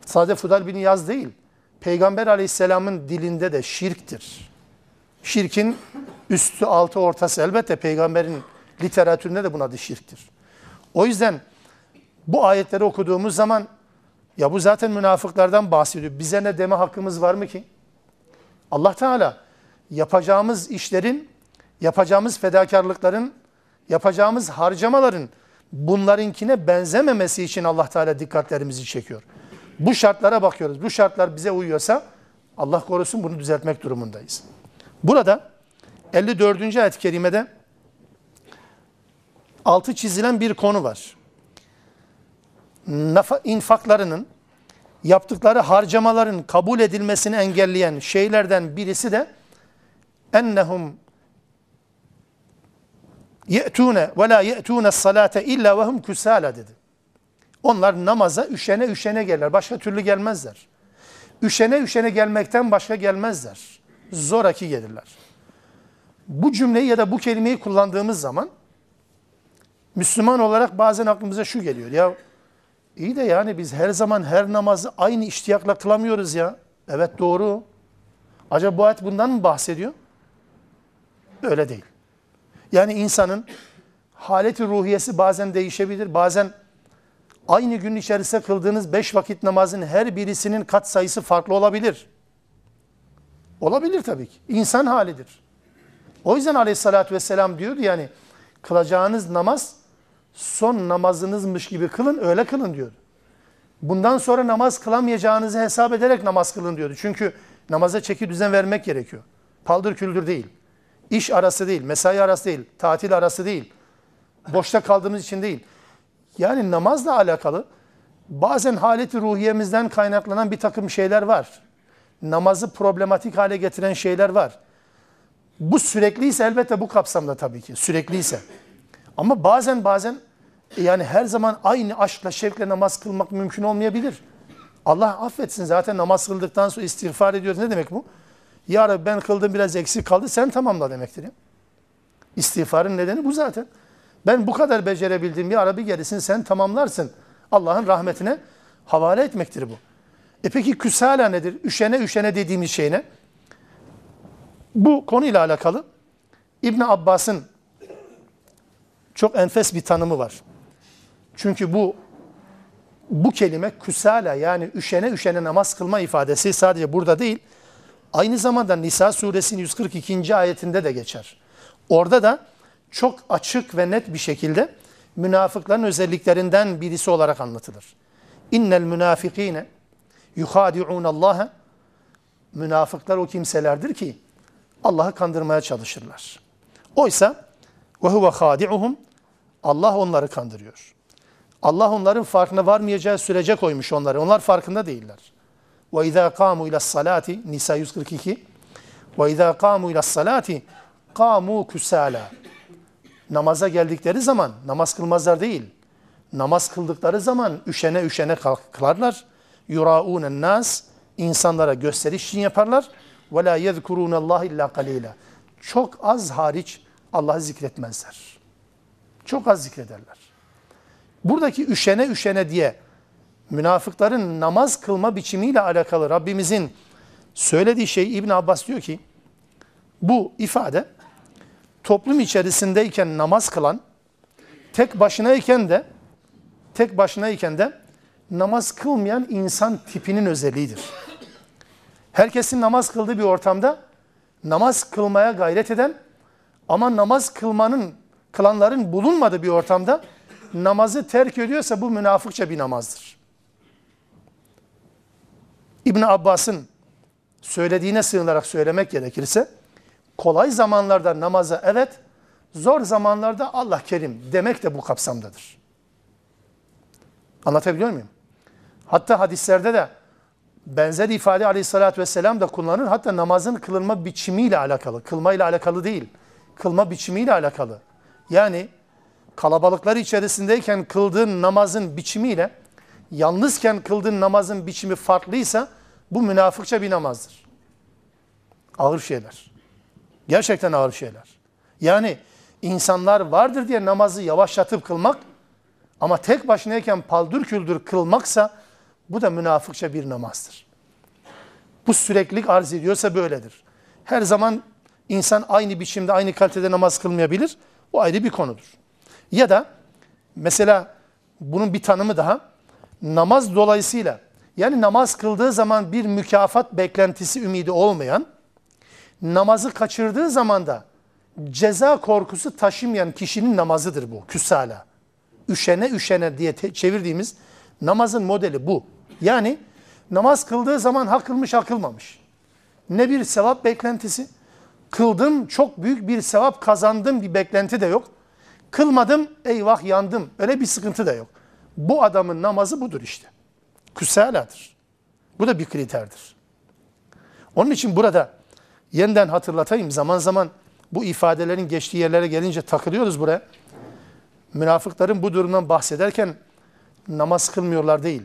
sadece Fudal bin Yaz değil. Peygamber aleyhisselamın dilinde de şirktir. Şirkin üstü altı ortası elbette peygamberin literatüründe de buna adı şirktir. O yüzden bu ayetleri okuduğumuz zaman ya bu zaten münafıklardan bahsediyor. Bize ne deme hakkımız var mı ki? Allah Teala yapacağımız işlerin, yapacağımız fedakarlıkların, yapacağımız harcamaların bunlarınkine benzememesi için Allah Teala dikkatlerimizi çekiyor. Bu şartlara bakıyoruz. Bu şartlar bize uyuyorsa Allah korusun bunu düzeltmek durumundayız. Burada 54. ayet-i kerimede altı çizilen bir konu var. İnfaklarının, yaptıkları harcamaların kabul edilmesini engelleyen şeylerden birisi de ennehum ye'tune ve la ye'tune salate illa ve hum kusala dedi. Onlar namaza üşene üşene gelirler. Başka türlü gelmezler. Üşene üşene gelmekten başka gelmezler. Zoraki gelirler. Bu cümleyi ya da bu kelimeyi kullandığımız zaman Müslüman olarak bazen aklımıza şu geliyor. Ya iyi de yani biz her zaman her namazı aynı iştiyakla kılamıyoruz ya. Evet doğru. Acaba bu ayet bundan mı bahsediyor? Öyle değil. Yani insanın haleti ruhiyesi bazen değişebilir. Bazen aynı gün içerisinde kıldığınız beş vakit namazın her birisinin kat sayısı farklı olabilir. Olabilir tabii ki. İnsan halidir. O yüzden aleyhissalatü vesselam diyordu yani kılacağınız namaz son namazınızmış gibi kılın öyle kılın diyordu. Bundan sonra namaz kılamayacağınızı hesap ederek namaz kılın diyordu. Çünkü namaza çeki düzen vermek gerekiyor. Paldır küldür değil. İş arası değil, mesai arası değil, tatil arası değil. Boşta kaldığımız için değil. Yani namazla alakalı bazen haleti ruhiyemizden kaynaklanan bir takım şeyler var. Namazı problematik hale getiren şeyler var. Bu sürekliyse elbette bu kapsamda tabii ki. Sürekliyse. Ama bazen bazen yani her zaman aynı aşkla şevkle namaz kılmak mümkün olmayabilir. Allah affetsin zaten namaz kıldıktan sonra istiğfar ediyoruz. Ne demek bu? Ya Rabbi ben kıldım biraz eksik kaldı sen tamamla demektir. Ya. İstiğfarın nedeni bu zaten. Ben bu kadar becerebildim ya Rabbi gerisini sen tamamlarsın. Allah'ın rahmetine havale etmektir bu. E peki küsala nedir? Üşene üşene dediğimiz şey ne? Bu konuyla alakalı İbn Abbas'ın çok enfes bir tanımı var. Çünkü bu bu kelime küsala yani üşene üşene namaz kılma ifadesi sadece burada değil. Aynı zamanda Nisa suresinin 142. ayetinde de geçer. Orada da çok açık ve net bir şekilde münafıkların özelliklerinden birisi olarak anlatılır. İnnel münafikine yuhadi'un Allah'a münafıklar o kimselerdir ki Allah'ı kandırmaya çalışırlar. Oysa ve huve hadi'uhum Allah onları kandırıyor. Allah onların farkına varmayacağı sürece koymuş onları. Onlar farkında değiller. Ve izâ kâmû ilâs salâti Nisa 142 Ve izâ kâmû ilâs salâti kâmû küsâlâ Namaza geldikleri zaman namaz kılmazlar değil. Namaz kıldıkları zaman üşene üşene kılarlar. Yurâûnen nas insanlara gösteriş için yaparlar. Ve lâ yezkurûnallâh illâ kalîlâ. Çok az hariç Allah'ı zikretmezler. Çok az zikrederler. Buradaki üşene üşene diye münafıkların namaz kılma biçimiyle alakalı Rabbimizin söylediği şey İbn Abbas diyor ki bu ifade toplum içerisindeyken namaz kılan tek başınayken de tek başınayken de namaz kılmayan insan tipinin özelliğidir. Herkesin namaz kıldığı bir ortamda namaz kılmaya gayret eden ama namaz kılmanın, kılanların bulunmadığı bir ortamda namazı terk ediyorsa bu münafıkça bir namazdır. İbn Abbas'ın söylediğine sığınarak söylemek gerekirse kolay zamanlarda namaza evet, zor zamanlarda Allah kerim demek de bu kapsamdadır. Anlatabiliyor muyum? Hatta hadislerde de benzer ifade aleyhissalatü vesselam da kullanır. Hatta namazın kılınma biçimiyle alakalı. Kılmayla alakalı değil. Kılma biçimiyle alakalı. Yani kalabalıklar içerisindeyken kıldığın namazın biçimiyle yalnızken kıldığın namazın biçimi farklıysa bu münafıkça bir namazdır. Ağır şeyler. Gerçekten ağır şeyler. Yani insanlar vardır diye namazı yavaşlatıp kılmak ama tek başınayken paldır küldür kılmaksa bu da münafıkça bir namazdır. Bu süreklilik arz ediyorsa böyledir. Her zaman insan aynı biçimde, aynı kalitede namaz kılmayabilir. Bu ayrı bir konudur. Ya da mesela bunun bir tanımı daha namaz dolayısıyla yani namaz kıldığı zaman bir mükafat beklentisi ümidi olmayan namazı kaçırdığı zaman da ceza korkusu taşımayan kişinin namazıdır bu küsala. Üşene üşene diye çevirdiğimiz namazın modeli bu. Yani namaz kıldığı zaman ha kılmış ha kılmamış. Ne bir sevap beklentisi, kıldım çok büyük bir sevap kazandım bir beklenti de yok. Kılmadım eyvah yandım öyle bir sıkıntı da yok. Bu adamın namazı budur işte. Küsaladır. Bu da bir kriterdir. Onun için burada yeniden hatırlatayım zaman zaman bu ifadelerin geçtiği yerlere gelince takılıyoruz buraya. Münafıkların bu durumdan bahsederken namaz kılmıyorlar değil.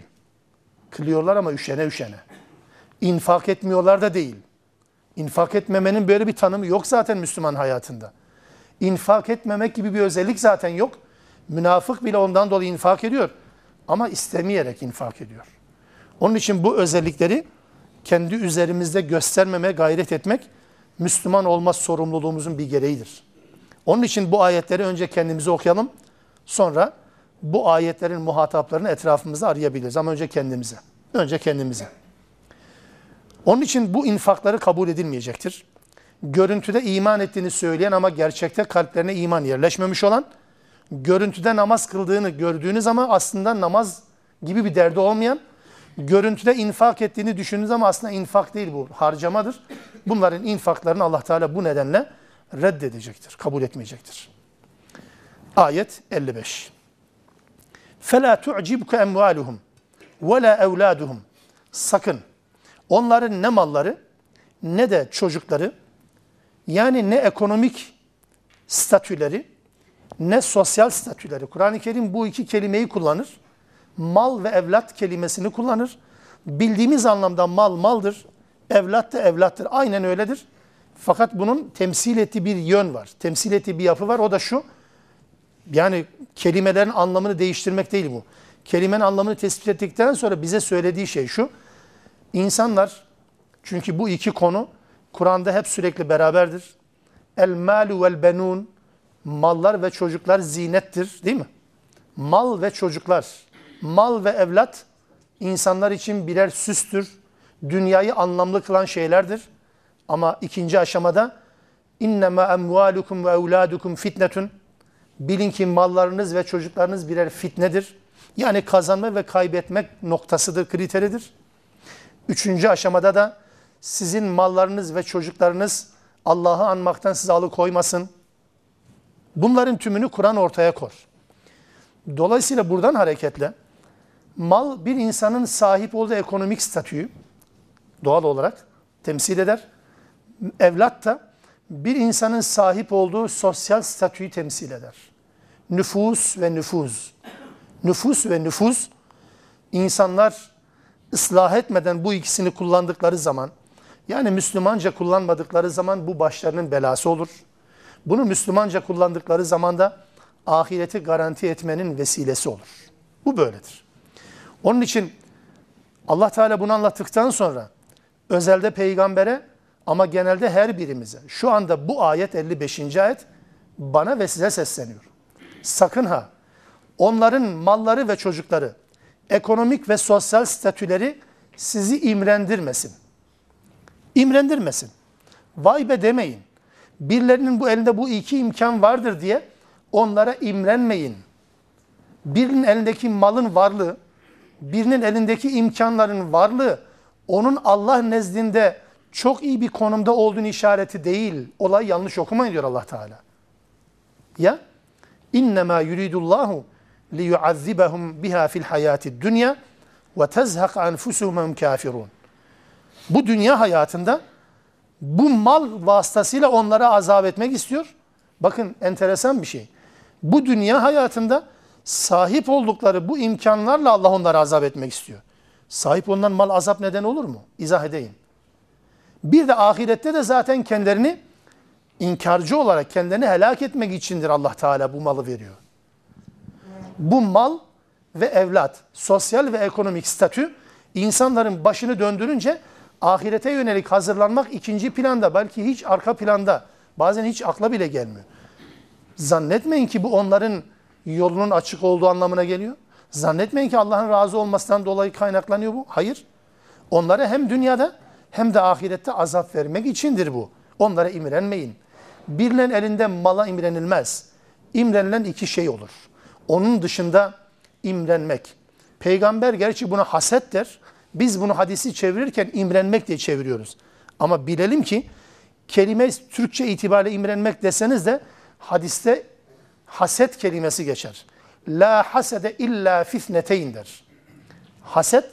Kılıyorlar ama üşene üşene. İnfak etmiyorlar da değil. İnfak etmemenin böyle bir tanımı yok zaten Müslüman hayatında. İnfak etmemek gibi bir özellik zaten yok. Münafık bile ondan dolayı infak ediyor. Ama istemeyerek infak ediyor. Onun için bu özellikleri kendi üzerimizde göstermemeye gayret etmek Müslüman olma sorumluluğumuzun bir gereğidir. Onun için bu ayetleri önce kendimize okuyalım. Sonra bu ayetlerin muhataplarını etrafımızda arayabiliriz. Ama önce kendimize. Önce kendimize. Onun için bu infakları kabul edilmeyecektir. Görüntüde iman ettiğini söyleyen ama gerçekte kalplerine iman yerleşmemiş olan, görüntüde namaz kıldığını gördüğünüz ama aslında namaz gibi bir derdi olmayan, görüntüde infak ettiğini düşündüğünüz ama aslında infak değil bu, harcamadır. Bunların infaklarını Allah Teala bu nedenle reddedecektir, kabul etmeyecektir. Ayet 55. فَلَا تُعْجِبْكَ اَمْوَالُهُمْ وَلَا اَوْلَادُهُمْ Sakın onların ne malları ne de çocukları yani ne ekonomik statüleri ne sosyal statüleri. Kur'an-ı Kerim bu iki kelimeyi kullanır. Mal ve evlat kelimesini kullanır. Bildiğimiz anlamda mal maldır, evlat da evlattır. Aynen öyledir. Fakat bunun temsil ettiği bir yön var. Temsil ettiği bir yapı var. O da şu. Yani kelimelerin anlamını değiştirmek değil bu. Kelimenin anlamını tespit ettikten sonra bize söylediği şey şu. İnsanlar, çünkü bu iki konu Kur'an'da hep sürekli beraberdir. El malu vel benun, mallar ve çocuklar zinettir değil mi? Mal ve çocuklar, mal ve evlat insanlar için birer süstür, dünyayı anlamlı kılan şeylerdir. Ama ikinci aşamada innema emvalukum ve evladukum fitnetun Bilin ki mallarınız ve çocuklarınız birer fitnedir. Yani kazanma ve kaybetmek noktasıdır, kriteridir. Üçüncü aşamada da sizin mallarınız ve çocuklarınız Allah'ı anmaktan sizi alıkoymasın. Bunların tümünü Kur'an ortaya kor. Dolayısıyla buradan hareketle mal bir insanın sahip olduğu ekonomik statüyü doğal olarak temsil eder. Evlat da bir insanın sahip olduğu sosyal statüyü temsil eder. Nüfus ve nüfuz. Nüfus ve nüfuz insanlar ıslah etmeden bu ikisini kullandıkları zaman yani Müslümanca kullanmadıkları zaman bu başlarının belası olur. Bunu Müslümanca kullandıkları zaman da ahireti garanti etmenin vesilesi olur. Bu böyledir. Onun için Allah Teala bunu anlattıktan sonra özelde peygambere ama genelde her birimize. Şu anda bu ayet 55. ayet bana ve size sesleniyor. Sakın ha onların malları ve çocukları ekonomik ve sosyal statüleri sizi imrendirmesin. İmrendirmesin. Vay be demeyin. Birilerinin bu elinde bu iki imkan vardır diye onlara imrenmeyin. Birinin elindeki malın varlığı, birinin elindeki imkanların varlığı onun Allah nezdinde çok iyi bir konumda olduğunu işareti değil. Olay yanlış okumayın diyor Allah Teala. Ya innema yuridullahu li yuazzibahum biha fil hayati dunya ve tezhaq anfusuhum kafirun. Bu dünya hayatında bu mal vasıtasıyla onlara azap etmek istiyor. Bakın enteresan bir şey. Bu dünya hayatında sahip oldukları bu imkanlarla Allah onları azap etmek istiyor. Sahip olunan mal azap neden olur mu? İzah edeyim. Bir de ahirette de zaten kendilerini inkarcı olarak kendilerini helak etmek içindir Allah Teala bu malı veriyor. Bu mal ve evlat, sosyal ve ekonomik statü insanların başını döndürünce ahirete yönelik hazırlanmak ikinci planda, belki hiç arka planda, bazen hiç akla bile gelmiyor. Zannetmeyin ki bu onların yolunun açık olduğu anlamına geliyor. Zannetmeyin ki Allah'ın razı olmasından dolayı kaynaklanıyor bu. Hayır. Onlara hem dünyada hem de ahirette azap vermek içindir bu. Onlara imrenmeyin. Birinin elinde mala imrenilmez. İmrenilen iki şey olur. Onun dışında imrenmek. Peygamber gerçi buna haset der. Biz bunu hadisi çevirirken imrenmek diye çeviriyoruz. Ama bilelim ki kelime Türkçe itibariyle imrenmek deseniz de hadiste haset kelimesi geçer. La hasede illa fitneteyn der. Haset,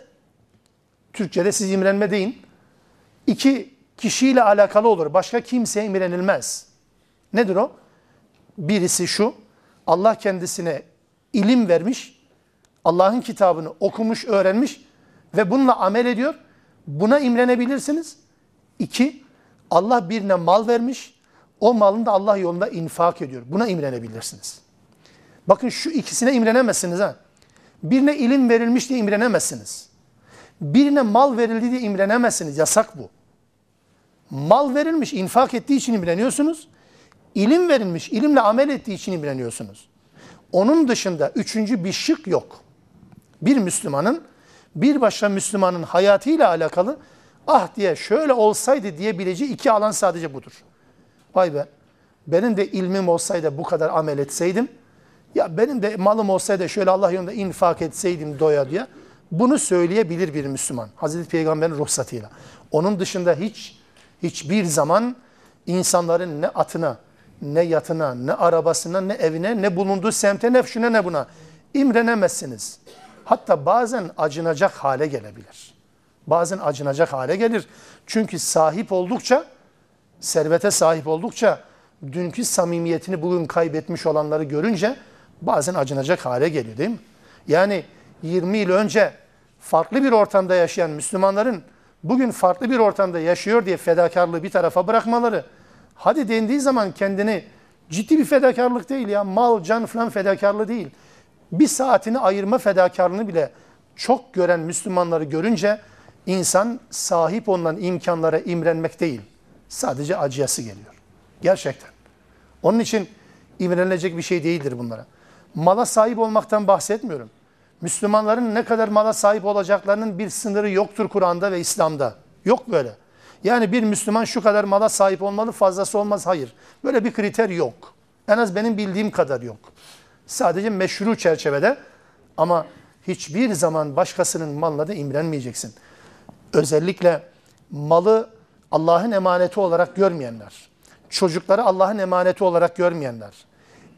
Türkçe'de siz imrenme deyin. İki kişiyle alakalı olur. Başka kimseye imrenilmez. Nedir o? Birisi şu, Allah kendisine ilim vermiş, Allah'ın kitabını okumuş, öğrenmiş ve bununla amel ediyor. Buna imrenebilirsiniz. İki, Allah birine mal vermiş, o malını da Allah yolunda infak ediyor. Buna imrenebilirsiniz. Bakın şu ikisine imrenemezsiniz ha. Birine ilim verilmiş diye imrenemezsiniz. Birine mal verildi diye imrenemezsiniz. Yasak bu. Mal verilmiş, infak ettiği için imreniyorsunuz. İlim verilmiş, ilimle amel ettiği için imreniyorsunuz. Onun dışında üçüncü bir şık yok. Bir Müslümanın, bir başka Müslümanın hayatıyla alakalı ah diye şöyle olsaydı diyebileceği iki alan sadece budur. Vay be, benim de ilmim olsaydı bu kadar amel etseydim, ya benim de malım olsaydı şöyle Allah yolunda infak etseydim doya diye, bunu söyleyebilir bir Müslüman. Hazreti Peygamber'in ruhsatıyla. Onun dışında hiç hiçbir zaman insanların ne atına, ne yatına, ne arabasına, ne evine, ne bulunduğu semte, ne şuna ne buna imrenemezsiniz. Hatta bazen acınacak hale gelebilir. Bazen acınacak hale gelir. Çünkü sahip oldukça, servete sahip oldukça, dünkü samimiyetini bugün kaybetmiş olanları görünce bazen acınacak hale geliyor değil mi? Yani 20 yıl önce farklı bir ortamda yaşayan Müslümanların bugün farklı bir ortamda yaşıyor diye fedakarlığı bir tarafa bırakmaları, hadi dendiği zaman kendini ciddi bir fedakarlık değil ya, mal, can falan fedakarlığı değil. Bir saatini ayırma fedakarlığını bile çok gören Müslümanları görünce insan sahip olunan imkanlara imrenmek değil, sadece acıyası geliyor. Gerçekten. Onun için imrenilecek bir şey değildir bunlara. Mala sahip olmaktan bahsetmiyorum. Müslümanların ne kadar mala sahip olacaklarının bir sınırı yoktur Kur'an'da ve İslam'da. Yok böyle. Yani bir Müslüman şu kadar mala sahip olmalı, fazlası olmaz. Hayır. Böyle bir kriter yok. En az benim bildiğim kadar yok. Sadece meşru çerçevede ama hiçbir zaman başkasının malına da imrenmeyeceksin. Özellikle malı Allah'ın emaneti olarak görmeyenler, çocukları Allah'ın emaneti olarak görmeyenler,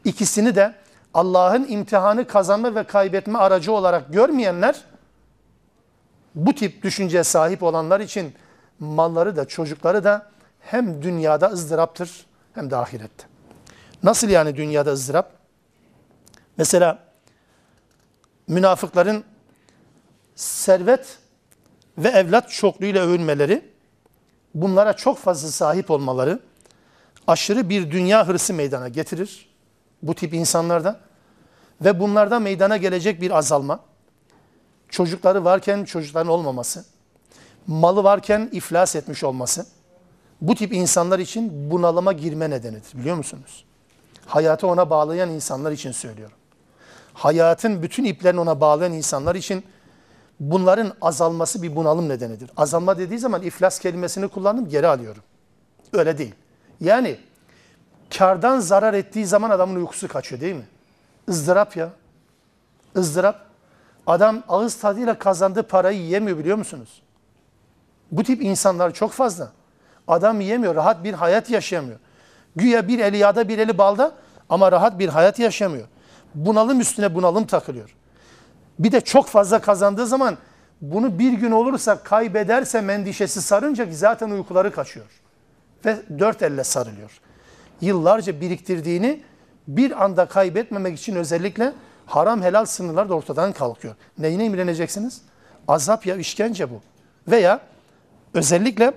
ikisini de Allah'ın imtihanı kazanma ve kaybetme aracı olarak görmeyenler, bu tip düşünceye sahip olanlar için malları da çocukları da hem dünyada ızdıraptır hem de ahirette. Nasıl yani dünyada ızdırap? Mesela münafıkların servet ve evlat çokluğuyla övünmeleri, bunlara çok fazla sahip olmaları aşırı bir dünya hırsı meydana getirir bu tip insanlarda ve bunlarda meydana gelecek bir azalma, çocukları varken çocukların olmaması, malı varken iflas etmiş olması, bu tip insanlar için bunalıma girme nedenidir biliyor musunuz? Hayatı ona bağlayan insanlar için söylüyorum. Hayatın bütün iplerini ona bağlayan insanlar için Bunların azalması bir bunalım nedenidir. Azalma dediği zaman iflas kelimesini kullandım geri alıyorum. Öyle değil. Yani kardan zarar ettiği zaman adamın uykusu kaçıyor değil mi? ızdırap ya. ızdırap. Adam ağız tadıyla kazandığı parayı yiyemiyor biliyor musunuz? Bu tip insanlar çok fazla. Adam yiyemiyor, rahat bir hayat yaşayamıyor. Güya bir eli yağda bir eli balda ama rahat bir hayat yaşamıyor. Bunalım üstüne bunalım takılıyor. Bir de çok fazla kazandığı zaman bunu bir gün olursa kaybederse endişesi sarınca zaten uykuları kaçıyor. Ve dört elle sarılıyor. Yıllarca biriktirdiğini bir anda kaybetmemek için özellikle haram helal sınırlar da ortadan kalkıyor. Neyine imreneceksiniz? Azap ya işkence bu. Veya özellikle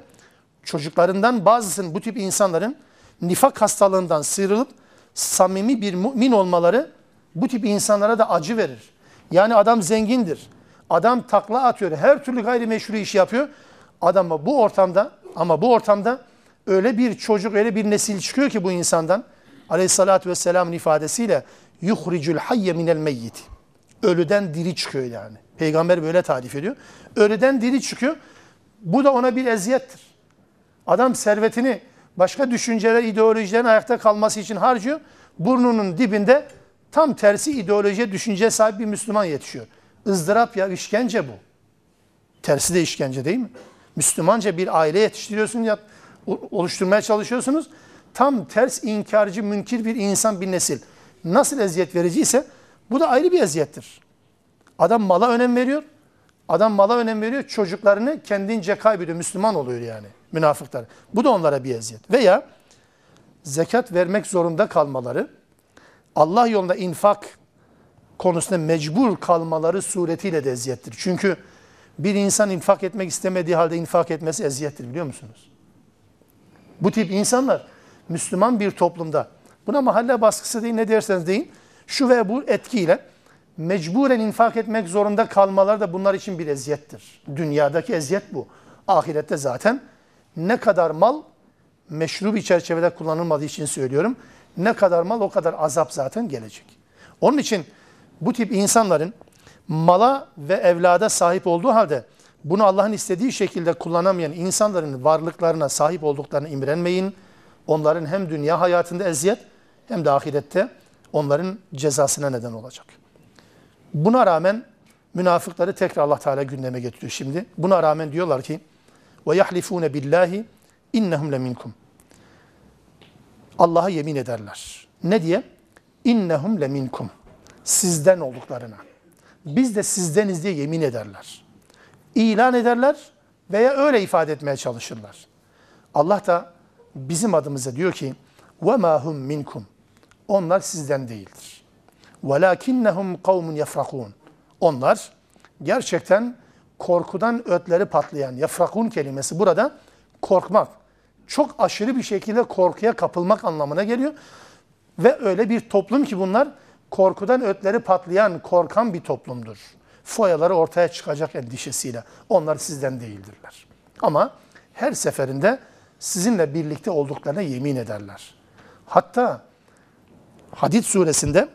çocuklarından bazısının bu tip insanların nifak hastalığından sıyrılıp samimi bir mümin olmaları bu tip insanlara da acı verir. Yani adam zengindir. Adam takla atıyor. Her türlü gayrimeşru iş yapıyor. Adama bu ortamda ama bu ortamda öyle bir çocuk, öyle bir nesil çıkıyor ki bu insandan aleyhissalatü vesselamın ifadesiyle yuhricul hayye minel meyyit. Ölüden diri çıkıyor yani. Peygamber böyle tarif ediyor. Ölüden diri çıkıyor. Bu da ona bir eziyettir. Adam servetini başka düşünceler, ideolojilerin ayakta kalması için harcıyor. Burnunun dibinde tam tersi ideolojiye, düşünceye sahip bir Müslüman yetişiyor. ızdırap ya, işkence bu. Tersi de işkence değil mi? Müslümanca bir aile yetiştiriyorsun ya oluşturmaya çalışıyorsunuz. Tam ters inkarcı, münkir bir insan, bir nesil. Nasıl eziyet vericiyse bu da ayrı bir eziyettir. Adam mala önem veriyor. Adam mala önem veriyor. Çocuklarını kendince kaybediyor. Müslüman oluyor yani münafıklar. Bu da onlara bir eziyet. Veya zekat vermek zorunda kalmaları, Allah yolunda infak konusunda mecbur kalmaları suretiyle de eziyettir. Çünkü bir insan infak etmek istemediği halde infak etmesi eziyettir biliyor musunuz? Bu tip insanlar Müslüman bir toplumda buna mahalle baskısı değil ne derseniz deyin şu ve bu etkiyle mecburen infak etmek zorunda kalmaları da bunlar için bir eziyettir. Dünyadaki eziyet bu. Ahirette zaten ne kadar mal meşru bir çerçevede kullanılmadığı için söylüyorum. Ne kadar mal o kadar azap zaten gelecek. Onun için bu tip insanların mala ve evlada sahip olduğu halde bunu Allah'ın istediği şekilde kullanamayan insanların varlıklarına sahip olduklarını imrenmeyin. Onların hem dünya hayatında eziyet hem de ahirette onların cezasına neden olacak. Buna rağmen münafıkları tekrar Allah Teala gündeme getiriyor şimdi. Buna rağmen diyorlar ki ve yahlifune billahi innehum leminkum. Allah'a yemin ederler. Ne diye? İnnehum leminkum. Sizden olduklarına. Biz de sizdeniz diye yemin ederler. İlan ederler veya öyle ifade etmeye çalışırlar. Allah da bizim adımıza diyor ki وَمَا هُمْ minkum. Onlar sizden değildir. وَلَاكِنَّهُمْ قَوْمٌ يَفْرَقُونَ Onlar gerçekten korkudan ötleri patlayan, yafrakun kelimesi burada korkmak. Çok aşırı bir şekilde korkuya kapılmak anlamına geliyor. Ve öyle bir toplum ki bunlar korkudan ötleri patlayan, korkan bir toplumdur. Foyaları ortaya çıkacak endişesiyle. Onlar sizden değildirler. Ama her seferinde sizinle birlikte olduklarına yemin ederler. Hatta Hadid suresinde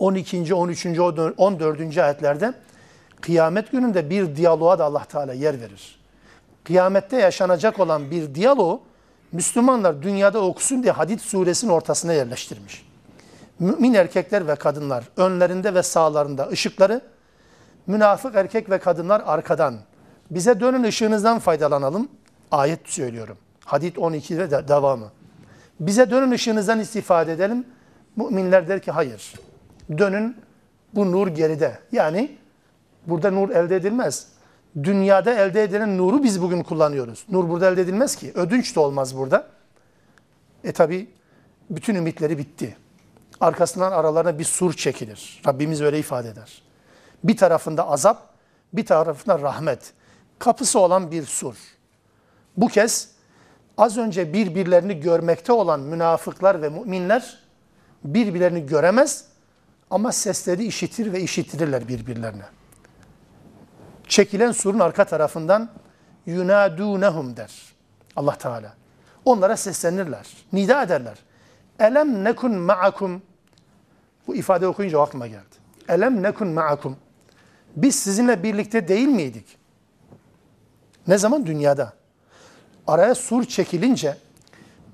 12. 13. 14. ayetlerde kıyamet gününde bir diyaloğa da Allah Teala yer verir. Kıyamette yaşanacak olan bir diyaloğu Müslümanlar dünyada okusun diye Hadid suresinin ortasına yerleştirmiş. Mümin erkekler ve kadınlar önlerinde ve sağlarında ışıkları, münafık erkek ve kadınlar arkadan. Bize dönün ışığınızdan faydalanalım. Ayet söylüyorum. Hadid 12'de de devamı. Bize dönün ışığınızdan istifade edelim. Müminler der ki hayır. Dönün bu nur geride. Yani burada nur elde edilmez. Dünyada elde edilen nuru biz bugün kullanıyoruz. Nur burada elde edilmez ki. Ödünç de olmaz burada. E tabi bütün ümitleri bitti. Arkasından aralarına bir sur çekilir. Rabbimiz öyle ifade eder. Bir tarafında azap, bir tarafında rahmet. Kapısı olan bir sur. Bu kez az önce birbirlerini görmekte olan münafıklar ve müminler birbirlerini göremez ama sesleri işitir ve işitirirler birbirlerine. Çekilen surun arka tarafından yunadunehum der Allah Teala. Onlara seslenirler, nida ederler. Elem nekun ma'akum bu ifade okuyunca aklıma geldi. Elem nekun ma'akum Biz sizinle birlikte değil miydik? Ne zaman? Dünyada. Araya sur çekilince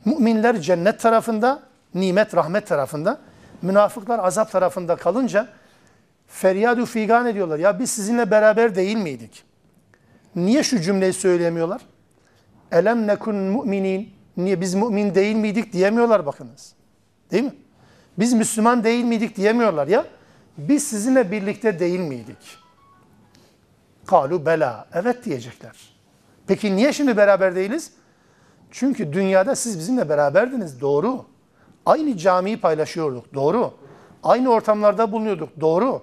müminler cennet tarafında, nimet, rahmet tarafında, münafıklar azap tarafında kalınca feryadu figan ediyorlar. Ya biz sizinle beraber değil miydik? Niye şu cümleyi söyleyemiyorlar? Elem nekun müminin. Niye biz mümin değil miydik diyemiyorlar bakınız. Değil mi? Biz Müslüman değil miydik diyemiyorlar ya. Biz sizinle birlikte değil miydik? Kalu bela. Evet diyecekler. Peki niye şimdi beraber değiliz? Çünkü dünyada siz bizimle beraberdiniz. Doğru. Aynı camiyi paylaşıyorduk. Doğru. Aynı ortamlarda bulunuyorduk. Doğru.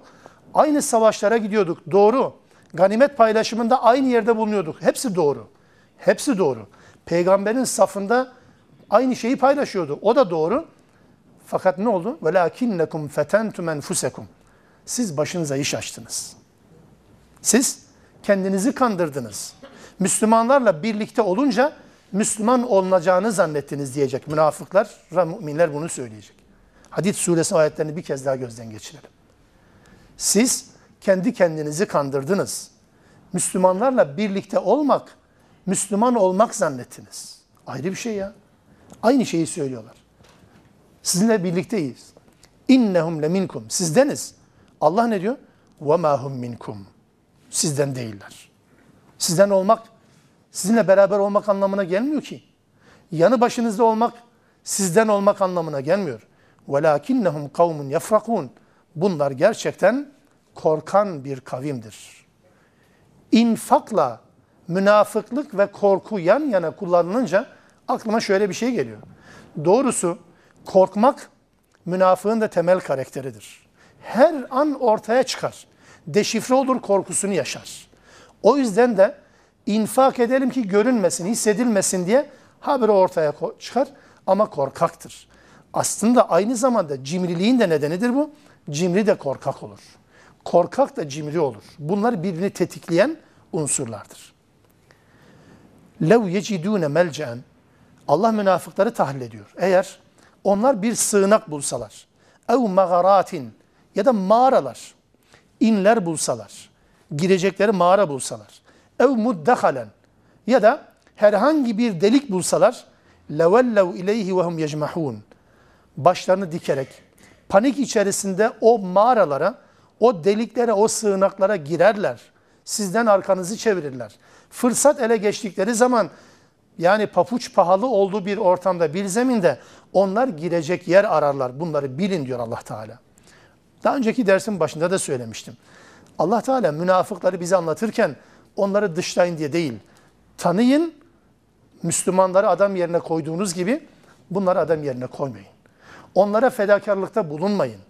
Aynı savaşlara gidiyorduk. Doğru. Ganimet paylaşımında aynı yerde bulunuyorduk. Hepsi doğru. Hepsi doğru. Peygamberin safında aynı şeyi paylaşıyordu. O da doğru. Fakat ne oldu? وَلَاكِنَّكُمْ فَتَنْتُمْ اَنْفُسَكُمْ Siz başınıza iş açtınız. Siz kendinizi kandırdınız. Müslümanlarla birlikte olunca Müslüman olunacağını zannettiniz diyecek münafıklar ve müminler bunu söyleyecek. Hadid suresi ayetlerini bir kez daha gözden geçirelim. Siz kendi kendinizi kandırdınız. Müslümanlarla birlikte olmak, Müslüman olmak zannettiniz. Ayrı bir şey ya. Aynı şeyi söylüyorlar. Sizinle birlikteyiz. İnnehum leminkum. Sizdeniz. Allah ne diyor? Ve ma hum minkum. Sizden değiller. Sizden olmak, sizinle beraber olmak anlamına gelmiyor ki. Yanı başınızda olmak, sizden olmak anlamına gelmiyor. وَلَاكِنَّهُمْ قَوْمٌ يَفْرَقُونَ Bunlar gerçekten korkan bir kavimdir. İnfakla münafıklık ve korku yan yana kullanılınca aklıma şöyle bir şey geliyor. Doğrusu korkmak münafığın da temel karakteridir. Her an ortaya çıkar. Deşifre olur korkusunu yaşar. O yüzden de infak edelim ki görünmesin, hissedilmesin diye haberi ortaya çıkar ama korkaktır. Aslında aynı zamanda cimriliğin de nedenidir bu. Cimri de korkak olur. Korkak da cimri olur. Bunlar birbirini tetikleyen unsurlardır. Lev yecidune melcen Allah münafıkları tahlil ediyor. Eğer onlar bir sığınak bulsalar, ev mağaratin ya da mağaralar, inler bulsalar, girecekleri mağara bulsalar, ev muddehalen ya da herhangi bir delik bulsalar, levellev ileyhi ve hum yecmahun. Başlarını dikerek, panik içerisinde o mağaralara, o deliklere, o sığınaklara girerler. Sizden arkanızı çevirirler. Fırsat ele geçtikleri zaman yani papuç pahalı olduğu bir ortamda, bir zeminde onlar girecek yer ararlar. Bunları bilin diyor Allah Teala. Daha önceki dersin başında da söylemiştim. Allah Teala münafıkları bize anlatırken onları dışlayın diye değil. Tanıyın, Müslümanları adam yerine koyduğunuz gibi bunları adam yerine koymayın. Onlara fedakarlıkta bulunmayın.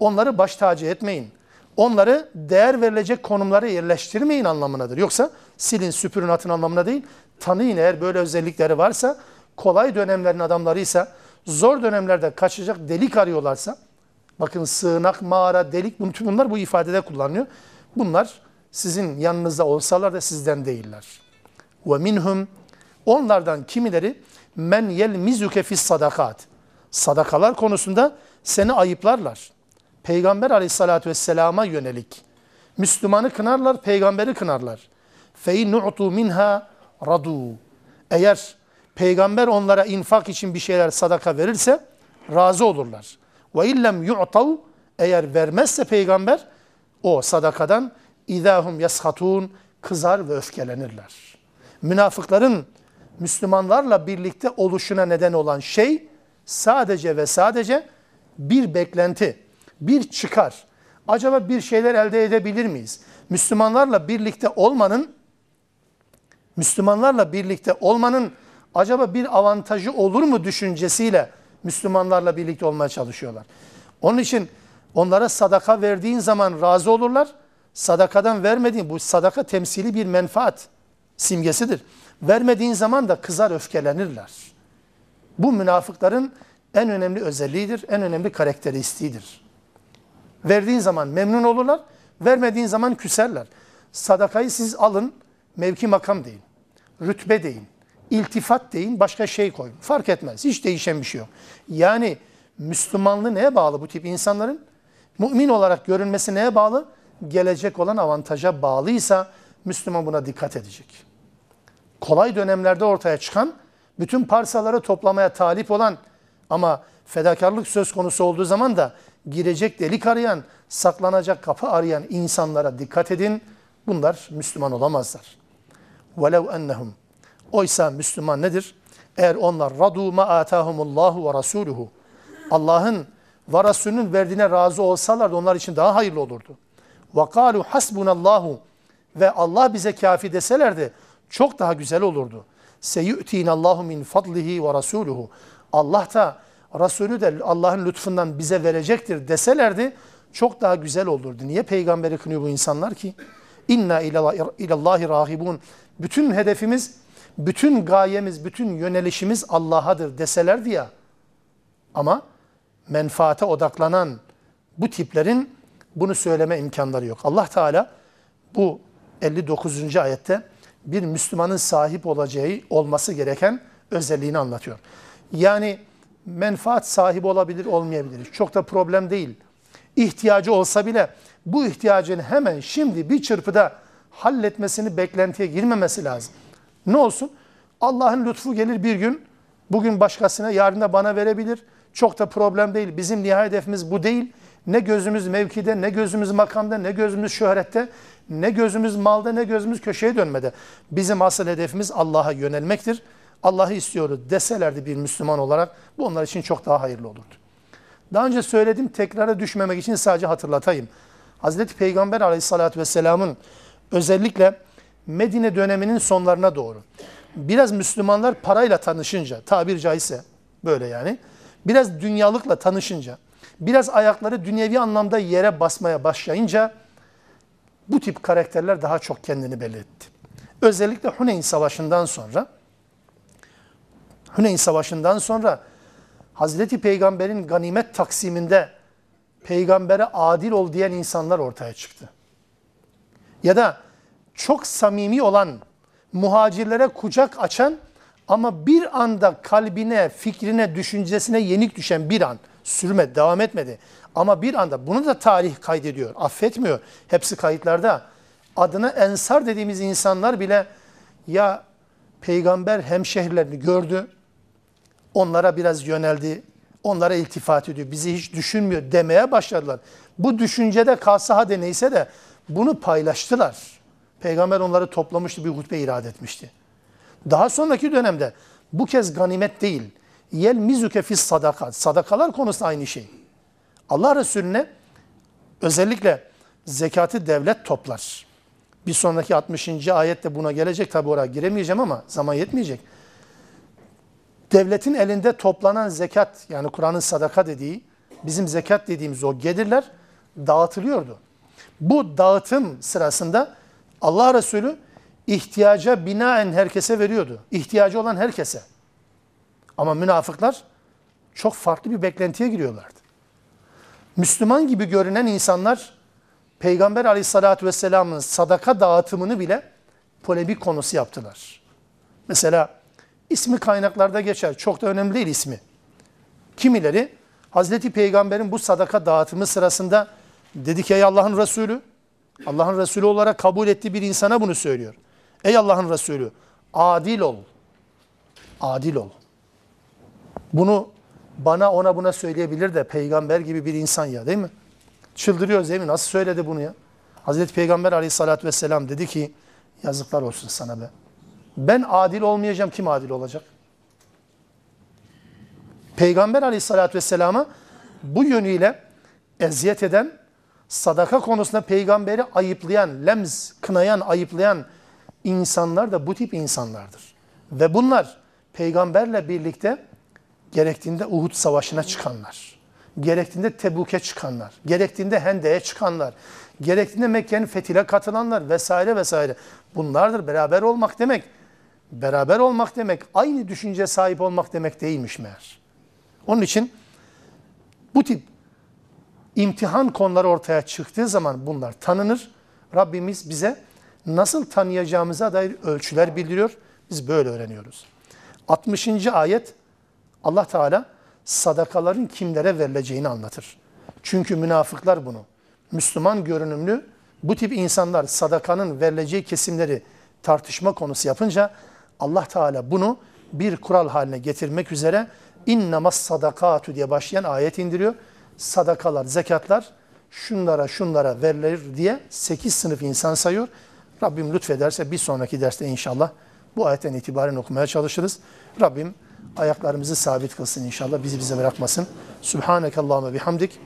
Onları baş tacı etmeyin. Onları değer verilecek konumlara yerleştirmeyin anlamındadır. Yoksa silin süpürün atın anlamına değil. Tanıyın eğer böyle özellikleri varsa, kolay dönemlerin adamlarıysa, zor dönemlerde kaçacak delik arıyorlarsa, bakın sığınak, mağara, delik bunlar bu ifadede kullanılıyor. Bunlar sizin yanınızda olsalar da sizden değiller. Ve minhum onlardan kimileri men yelmizuke fis sadakat. Sadakalar konusunda seni ayıplarlar. Peygamber aleyhissalatü vesselama yönelik. Müslümanı kınarlar, peygamberi kınarlar. Fein nu'tu minha radu. Eğer peygamber onlara infak için bir şeyler sadaka verirse razı olurlar. Ve illem yu'tav eğer vermezse peygamber o sadakadan idahum yashatun kızar ve öfkelenirler. Münafıkların Müslümanlarla birlikte oluşuna neden olan şey sadece ve sadece bir beklenti, bir çıkar. Acaba bir şeyler elde edebilir miyiz? Müslümanlarla birlikte olmanın Müslümanlarla birlikte olmanın acaba bir avantajı olur mu düşüncesiyle Müslümanlarla birlikte olmaya çalışıyorlar. Onun için onlara sadaka verdiğin zaman razı olurlar. Sadakadan vermediğin, bu sadaka temsili bir menfaat simgesidir. Vermediğin zaman da kızar öfkelenirler. Bu münafıkların en önemli özelliğidir, en önemli karakteristiğidir. Verdiğin zaman memnun olurlar, vermediğin zaman küserler. Sadakayı siz alın, mevki makam deyin, rütbe deyin, iltifat deyin, başka şey koyun. Fark etmez, hiç değişen bir şey yok. Yani Müslümanlığı neye bağlı bu tip insanların? Mümin olarak görünmesi neye bağlı? gelecek olan avantaja bağlıysa Müslüman buna dikkat edecek. Kolay dönemlerde ortaya çıkan, bütün parsaları toplamaya talip olan ama fedakarlık söz konusu olduğu zaman da girecek delik arayan, saklanacak kapı arayan insanlara dikkat edin. Bunlar Müslüman olamazlar. وَلَوْ اَنَّهُمْ Oysa Müslüman nedir? Eğer onlar radu ma atahumullahu ve rasuluhu Allah'ın ve Resulünün verdiğine razı olsalar da onlar için daha hayırlı olurdu. Ve kalu hasbunallahu ve Allah bize kafi deselerdi çok daha güzel olurdu. Seyu'tinallahu min fadlihi ve rasuluhu. Allah da Resulü de Allah'ın lütfundan bize verecektir deselerdi çok daha güzel olurdu. Niye peygamberi kınıyor bu insanlar ki? İnna ilallahi rahibun. Bütün hedefimiz, bütün gayemiz, bütün yönelişimiz Allah'adır deselerdi ya. Ama menfaate odaklanan bu tiplerin bunu söyleme imkanları yok. Allah Teala bu 59. ayette bir Müslümanın sahip olacağı olması gereken özelliğini anlatıyor. Yani menfaat sahibi olabilir, olmayabilir. Çok da problem değil. İhtiyacı olsa bile bu ihtiyacını hemen şimdi bir çırpıda halletmesini beklentiye girmemesi lazım. Ne olsun? Allah'ın lütfu gelir bir gün, bugün başkasına, yarın da bana verebilir. Çok da problem değil. Bizim nihai hedefimiz bu değil. Ne gözümüz mevkide, ne gözümüz makamda, ne gözümüz şöhrette, ne gözümüz malda, ne gözümüz köşeye dönmede. Bizim asıl hedefimiz Allah'a yönelmektir. Allah'ı istiyoruz deselerdi bir Müslüman olarak bu onlar için çok daha hayırlı olurdu. Daha önce söyledim tekrara düşmemek için sadece hatırlatayım. Hazreti Peygamber aleyhissalatü vesselamın özellikle Medine döneminin sonlarına doğru biraz Müslümanlar parayla tanışınca tabir caizse böyle yani biraz dünyalıkla tanışınca biraz ayakları dünyevi anlamda yere basmaya başlayınca bu tip karakterler daha çok kendini belli etti. Özellikle Huneyn Savaşı'ndan sonra Huneyn Savaşı'ndan sonra Hazreti Peygamber'in ganimet taksiminde peygambere adil ol diyen insanlar ortaya çıktı. Ya da çok samimi olan muhacirlere kucak açan ama bir anda kalbine, fikrine, düşüncesine yenik düşen bir an sürmedi, devam etmedi. Ama bir anda bunu da tarih kaydediyor, affetmiyor. Hepsi kayıtlarda. Adına ensar dediğimiz insanlar bile ya peygamber hemşehrilerini gördü, onlara biraz yöneldi, onlara iltifat ediyor, bizi hiç düşünmüyor demeye başladılar. Bu düşüncede kalsa hadi neyse de bunu paylaştılar. Peygamber onları toplamıştı, bir hutbe irade etmişti. Daha sonraki dönemde bu kez ganimet değil, yel mizuke fis sadakat, sadakalar konusu aynı şey. Allah Resulüne özellikle zekatı devlet toplar. Bir sonraki 60. ayette buna gelecek. Tabi oraya giremeyeceğim ama zaman yetmeyecek devletin elinde toplanan zekat yani Kur'an'ın sadaka dediği bizim zekat dediğimiz o gelirler dağıtılıyordu. Bu dağıtım sırasında Allah Resulü ihtiyaca binaen herkese veriyordu. İhtiyacı olan herkese. Ama münafıklar çok farklı bir beklentiye giriyorlardı. Müslüman gibi görünen insanlar Peygamber aleyhissalatü vesselamın sadaka dağıtımını bile polemik konusu yaptılar. Mesela İsmi kaynaklarda geçer. Çok da önemli değil ismi. Kimileri Hazreti Peygamber'in bu sadaka dağıtımı sırasında dedi ki ey Allah'ın Resulü, Allah'ın Resulü olarak kabul ettiği bir insana bunu söylüyor. Ey Allah'ın Resulü, adil ol. Adil ol. Bunu bana ona buna söyleyebilir de peygamber gibi bir insan ya değil mi? Çıldırıyoruz değil mi? Nasıl söyledi bunu ya? Hazreti Peygamber aleyhissalatü vesselam dedi ki yazıklar olsun sana be. Ben adil olmayacağım, kim adil olacak? Peygamber aleyhissalatü vesselama bu yönüyle eziyet eden, sadaka konusunda peygamberi ayıplayan, lemz, kınayan, ayıplayan insanlar da bu tip insanlardır. Ve bunlar peygamberle birlikte gerektiğinde Uhud savaşına çıkanlar, gerektiğinde Tebuk'e çıkanlar, gerektiğinde Hende'ye çıkanlar, gerektiğinde Mekke'nin fethine katılanlar vesaire vesaire. Bunlardır beraber olmak demek beraber olmak demek, aynı düşünce sahip olmak demek değilmiş meğer. Onun için bu tip imtihan konuları ortaya çıktığı zaman bunlar tanınır. Rabbimiz bize nasıl tanıyacağımıza dair ölçüler bildiriyor. Biz böyle öğreniyoruz. 60. ayet Allah Teala sadakaların kimlere verileceğini anlatır. Çünkü münafıklar bunu Müslüman görünümlü Bu tip insanlar sadakanın verileceği kesimleri tartışma konusu yapınca Allah Teala bunu bir kural haline getirmek üzere innamas sadakatu diye başlayan ayet indiriyor. Sadakalar, zekatlar şunlara şunlara verilir diye 8 sınıf insan sayıyor. Rabbim lütfederse bir sonraki derste inşallah bu ayetten itibaren okumaya çalışırız. Rabbim ayaklarımızı sabit kılsın inşallah. Bizi bize bırakmasın. Subhaneke Allahümme bihamdik.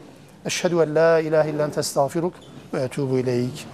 Eşhedü en la ilahe illen testağfiruk ve etubu ileyk.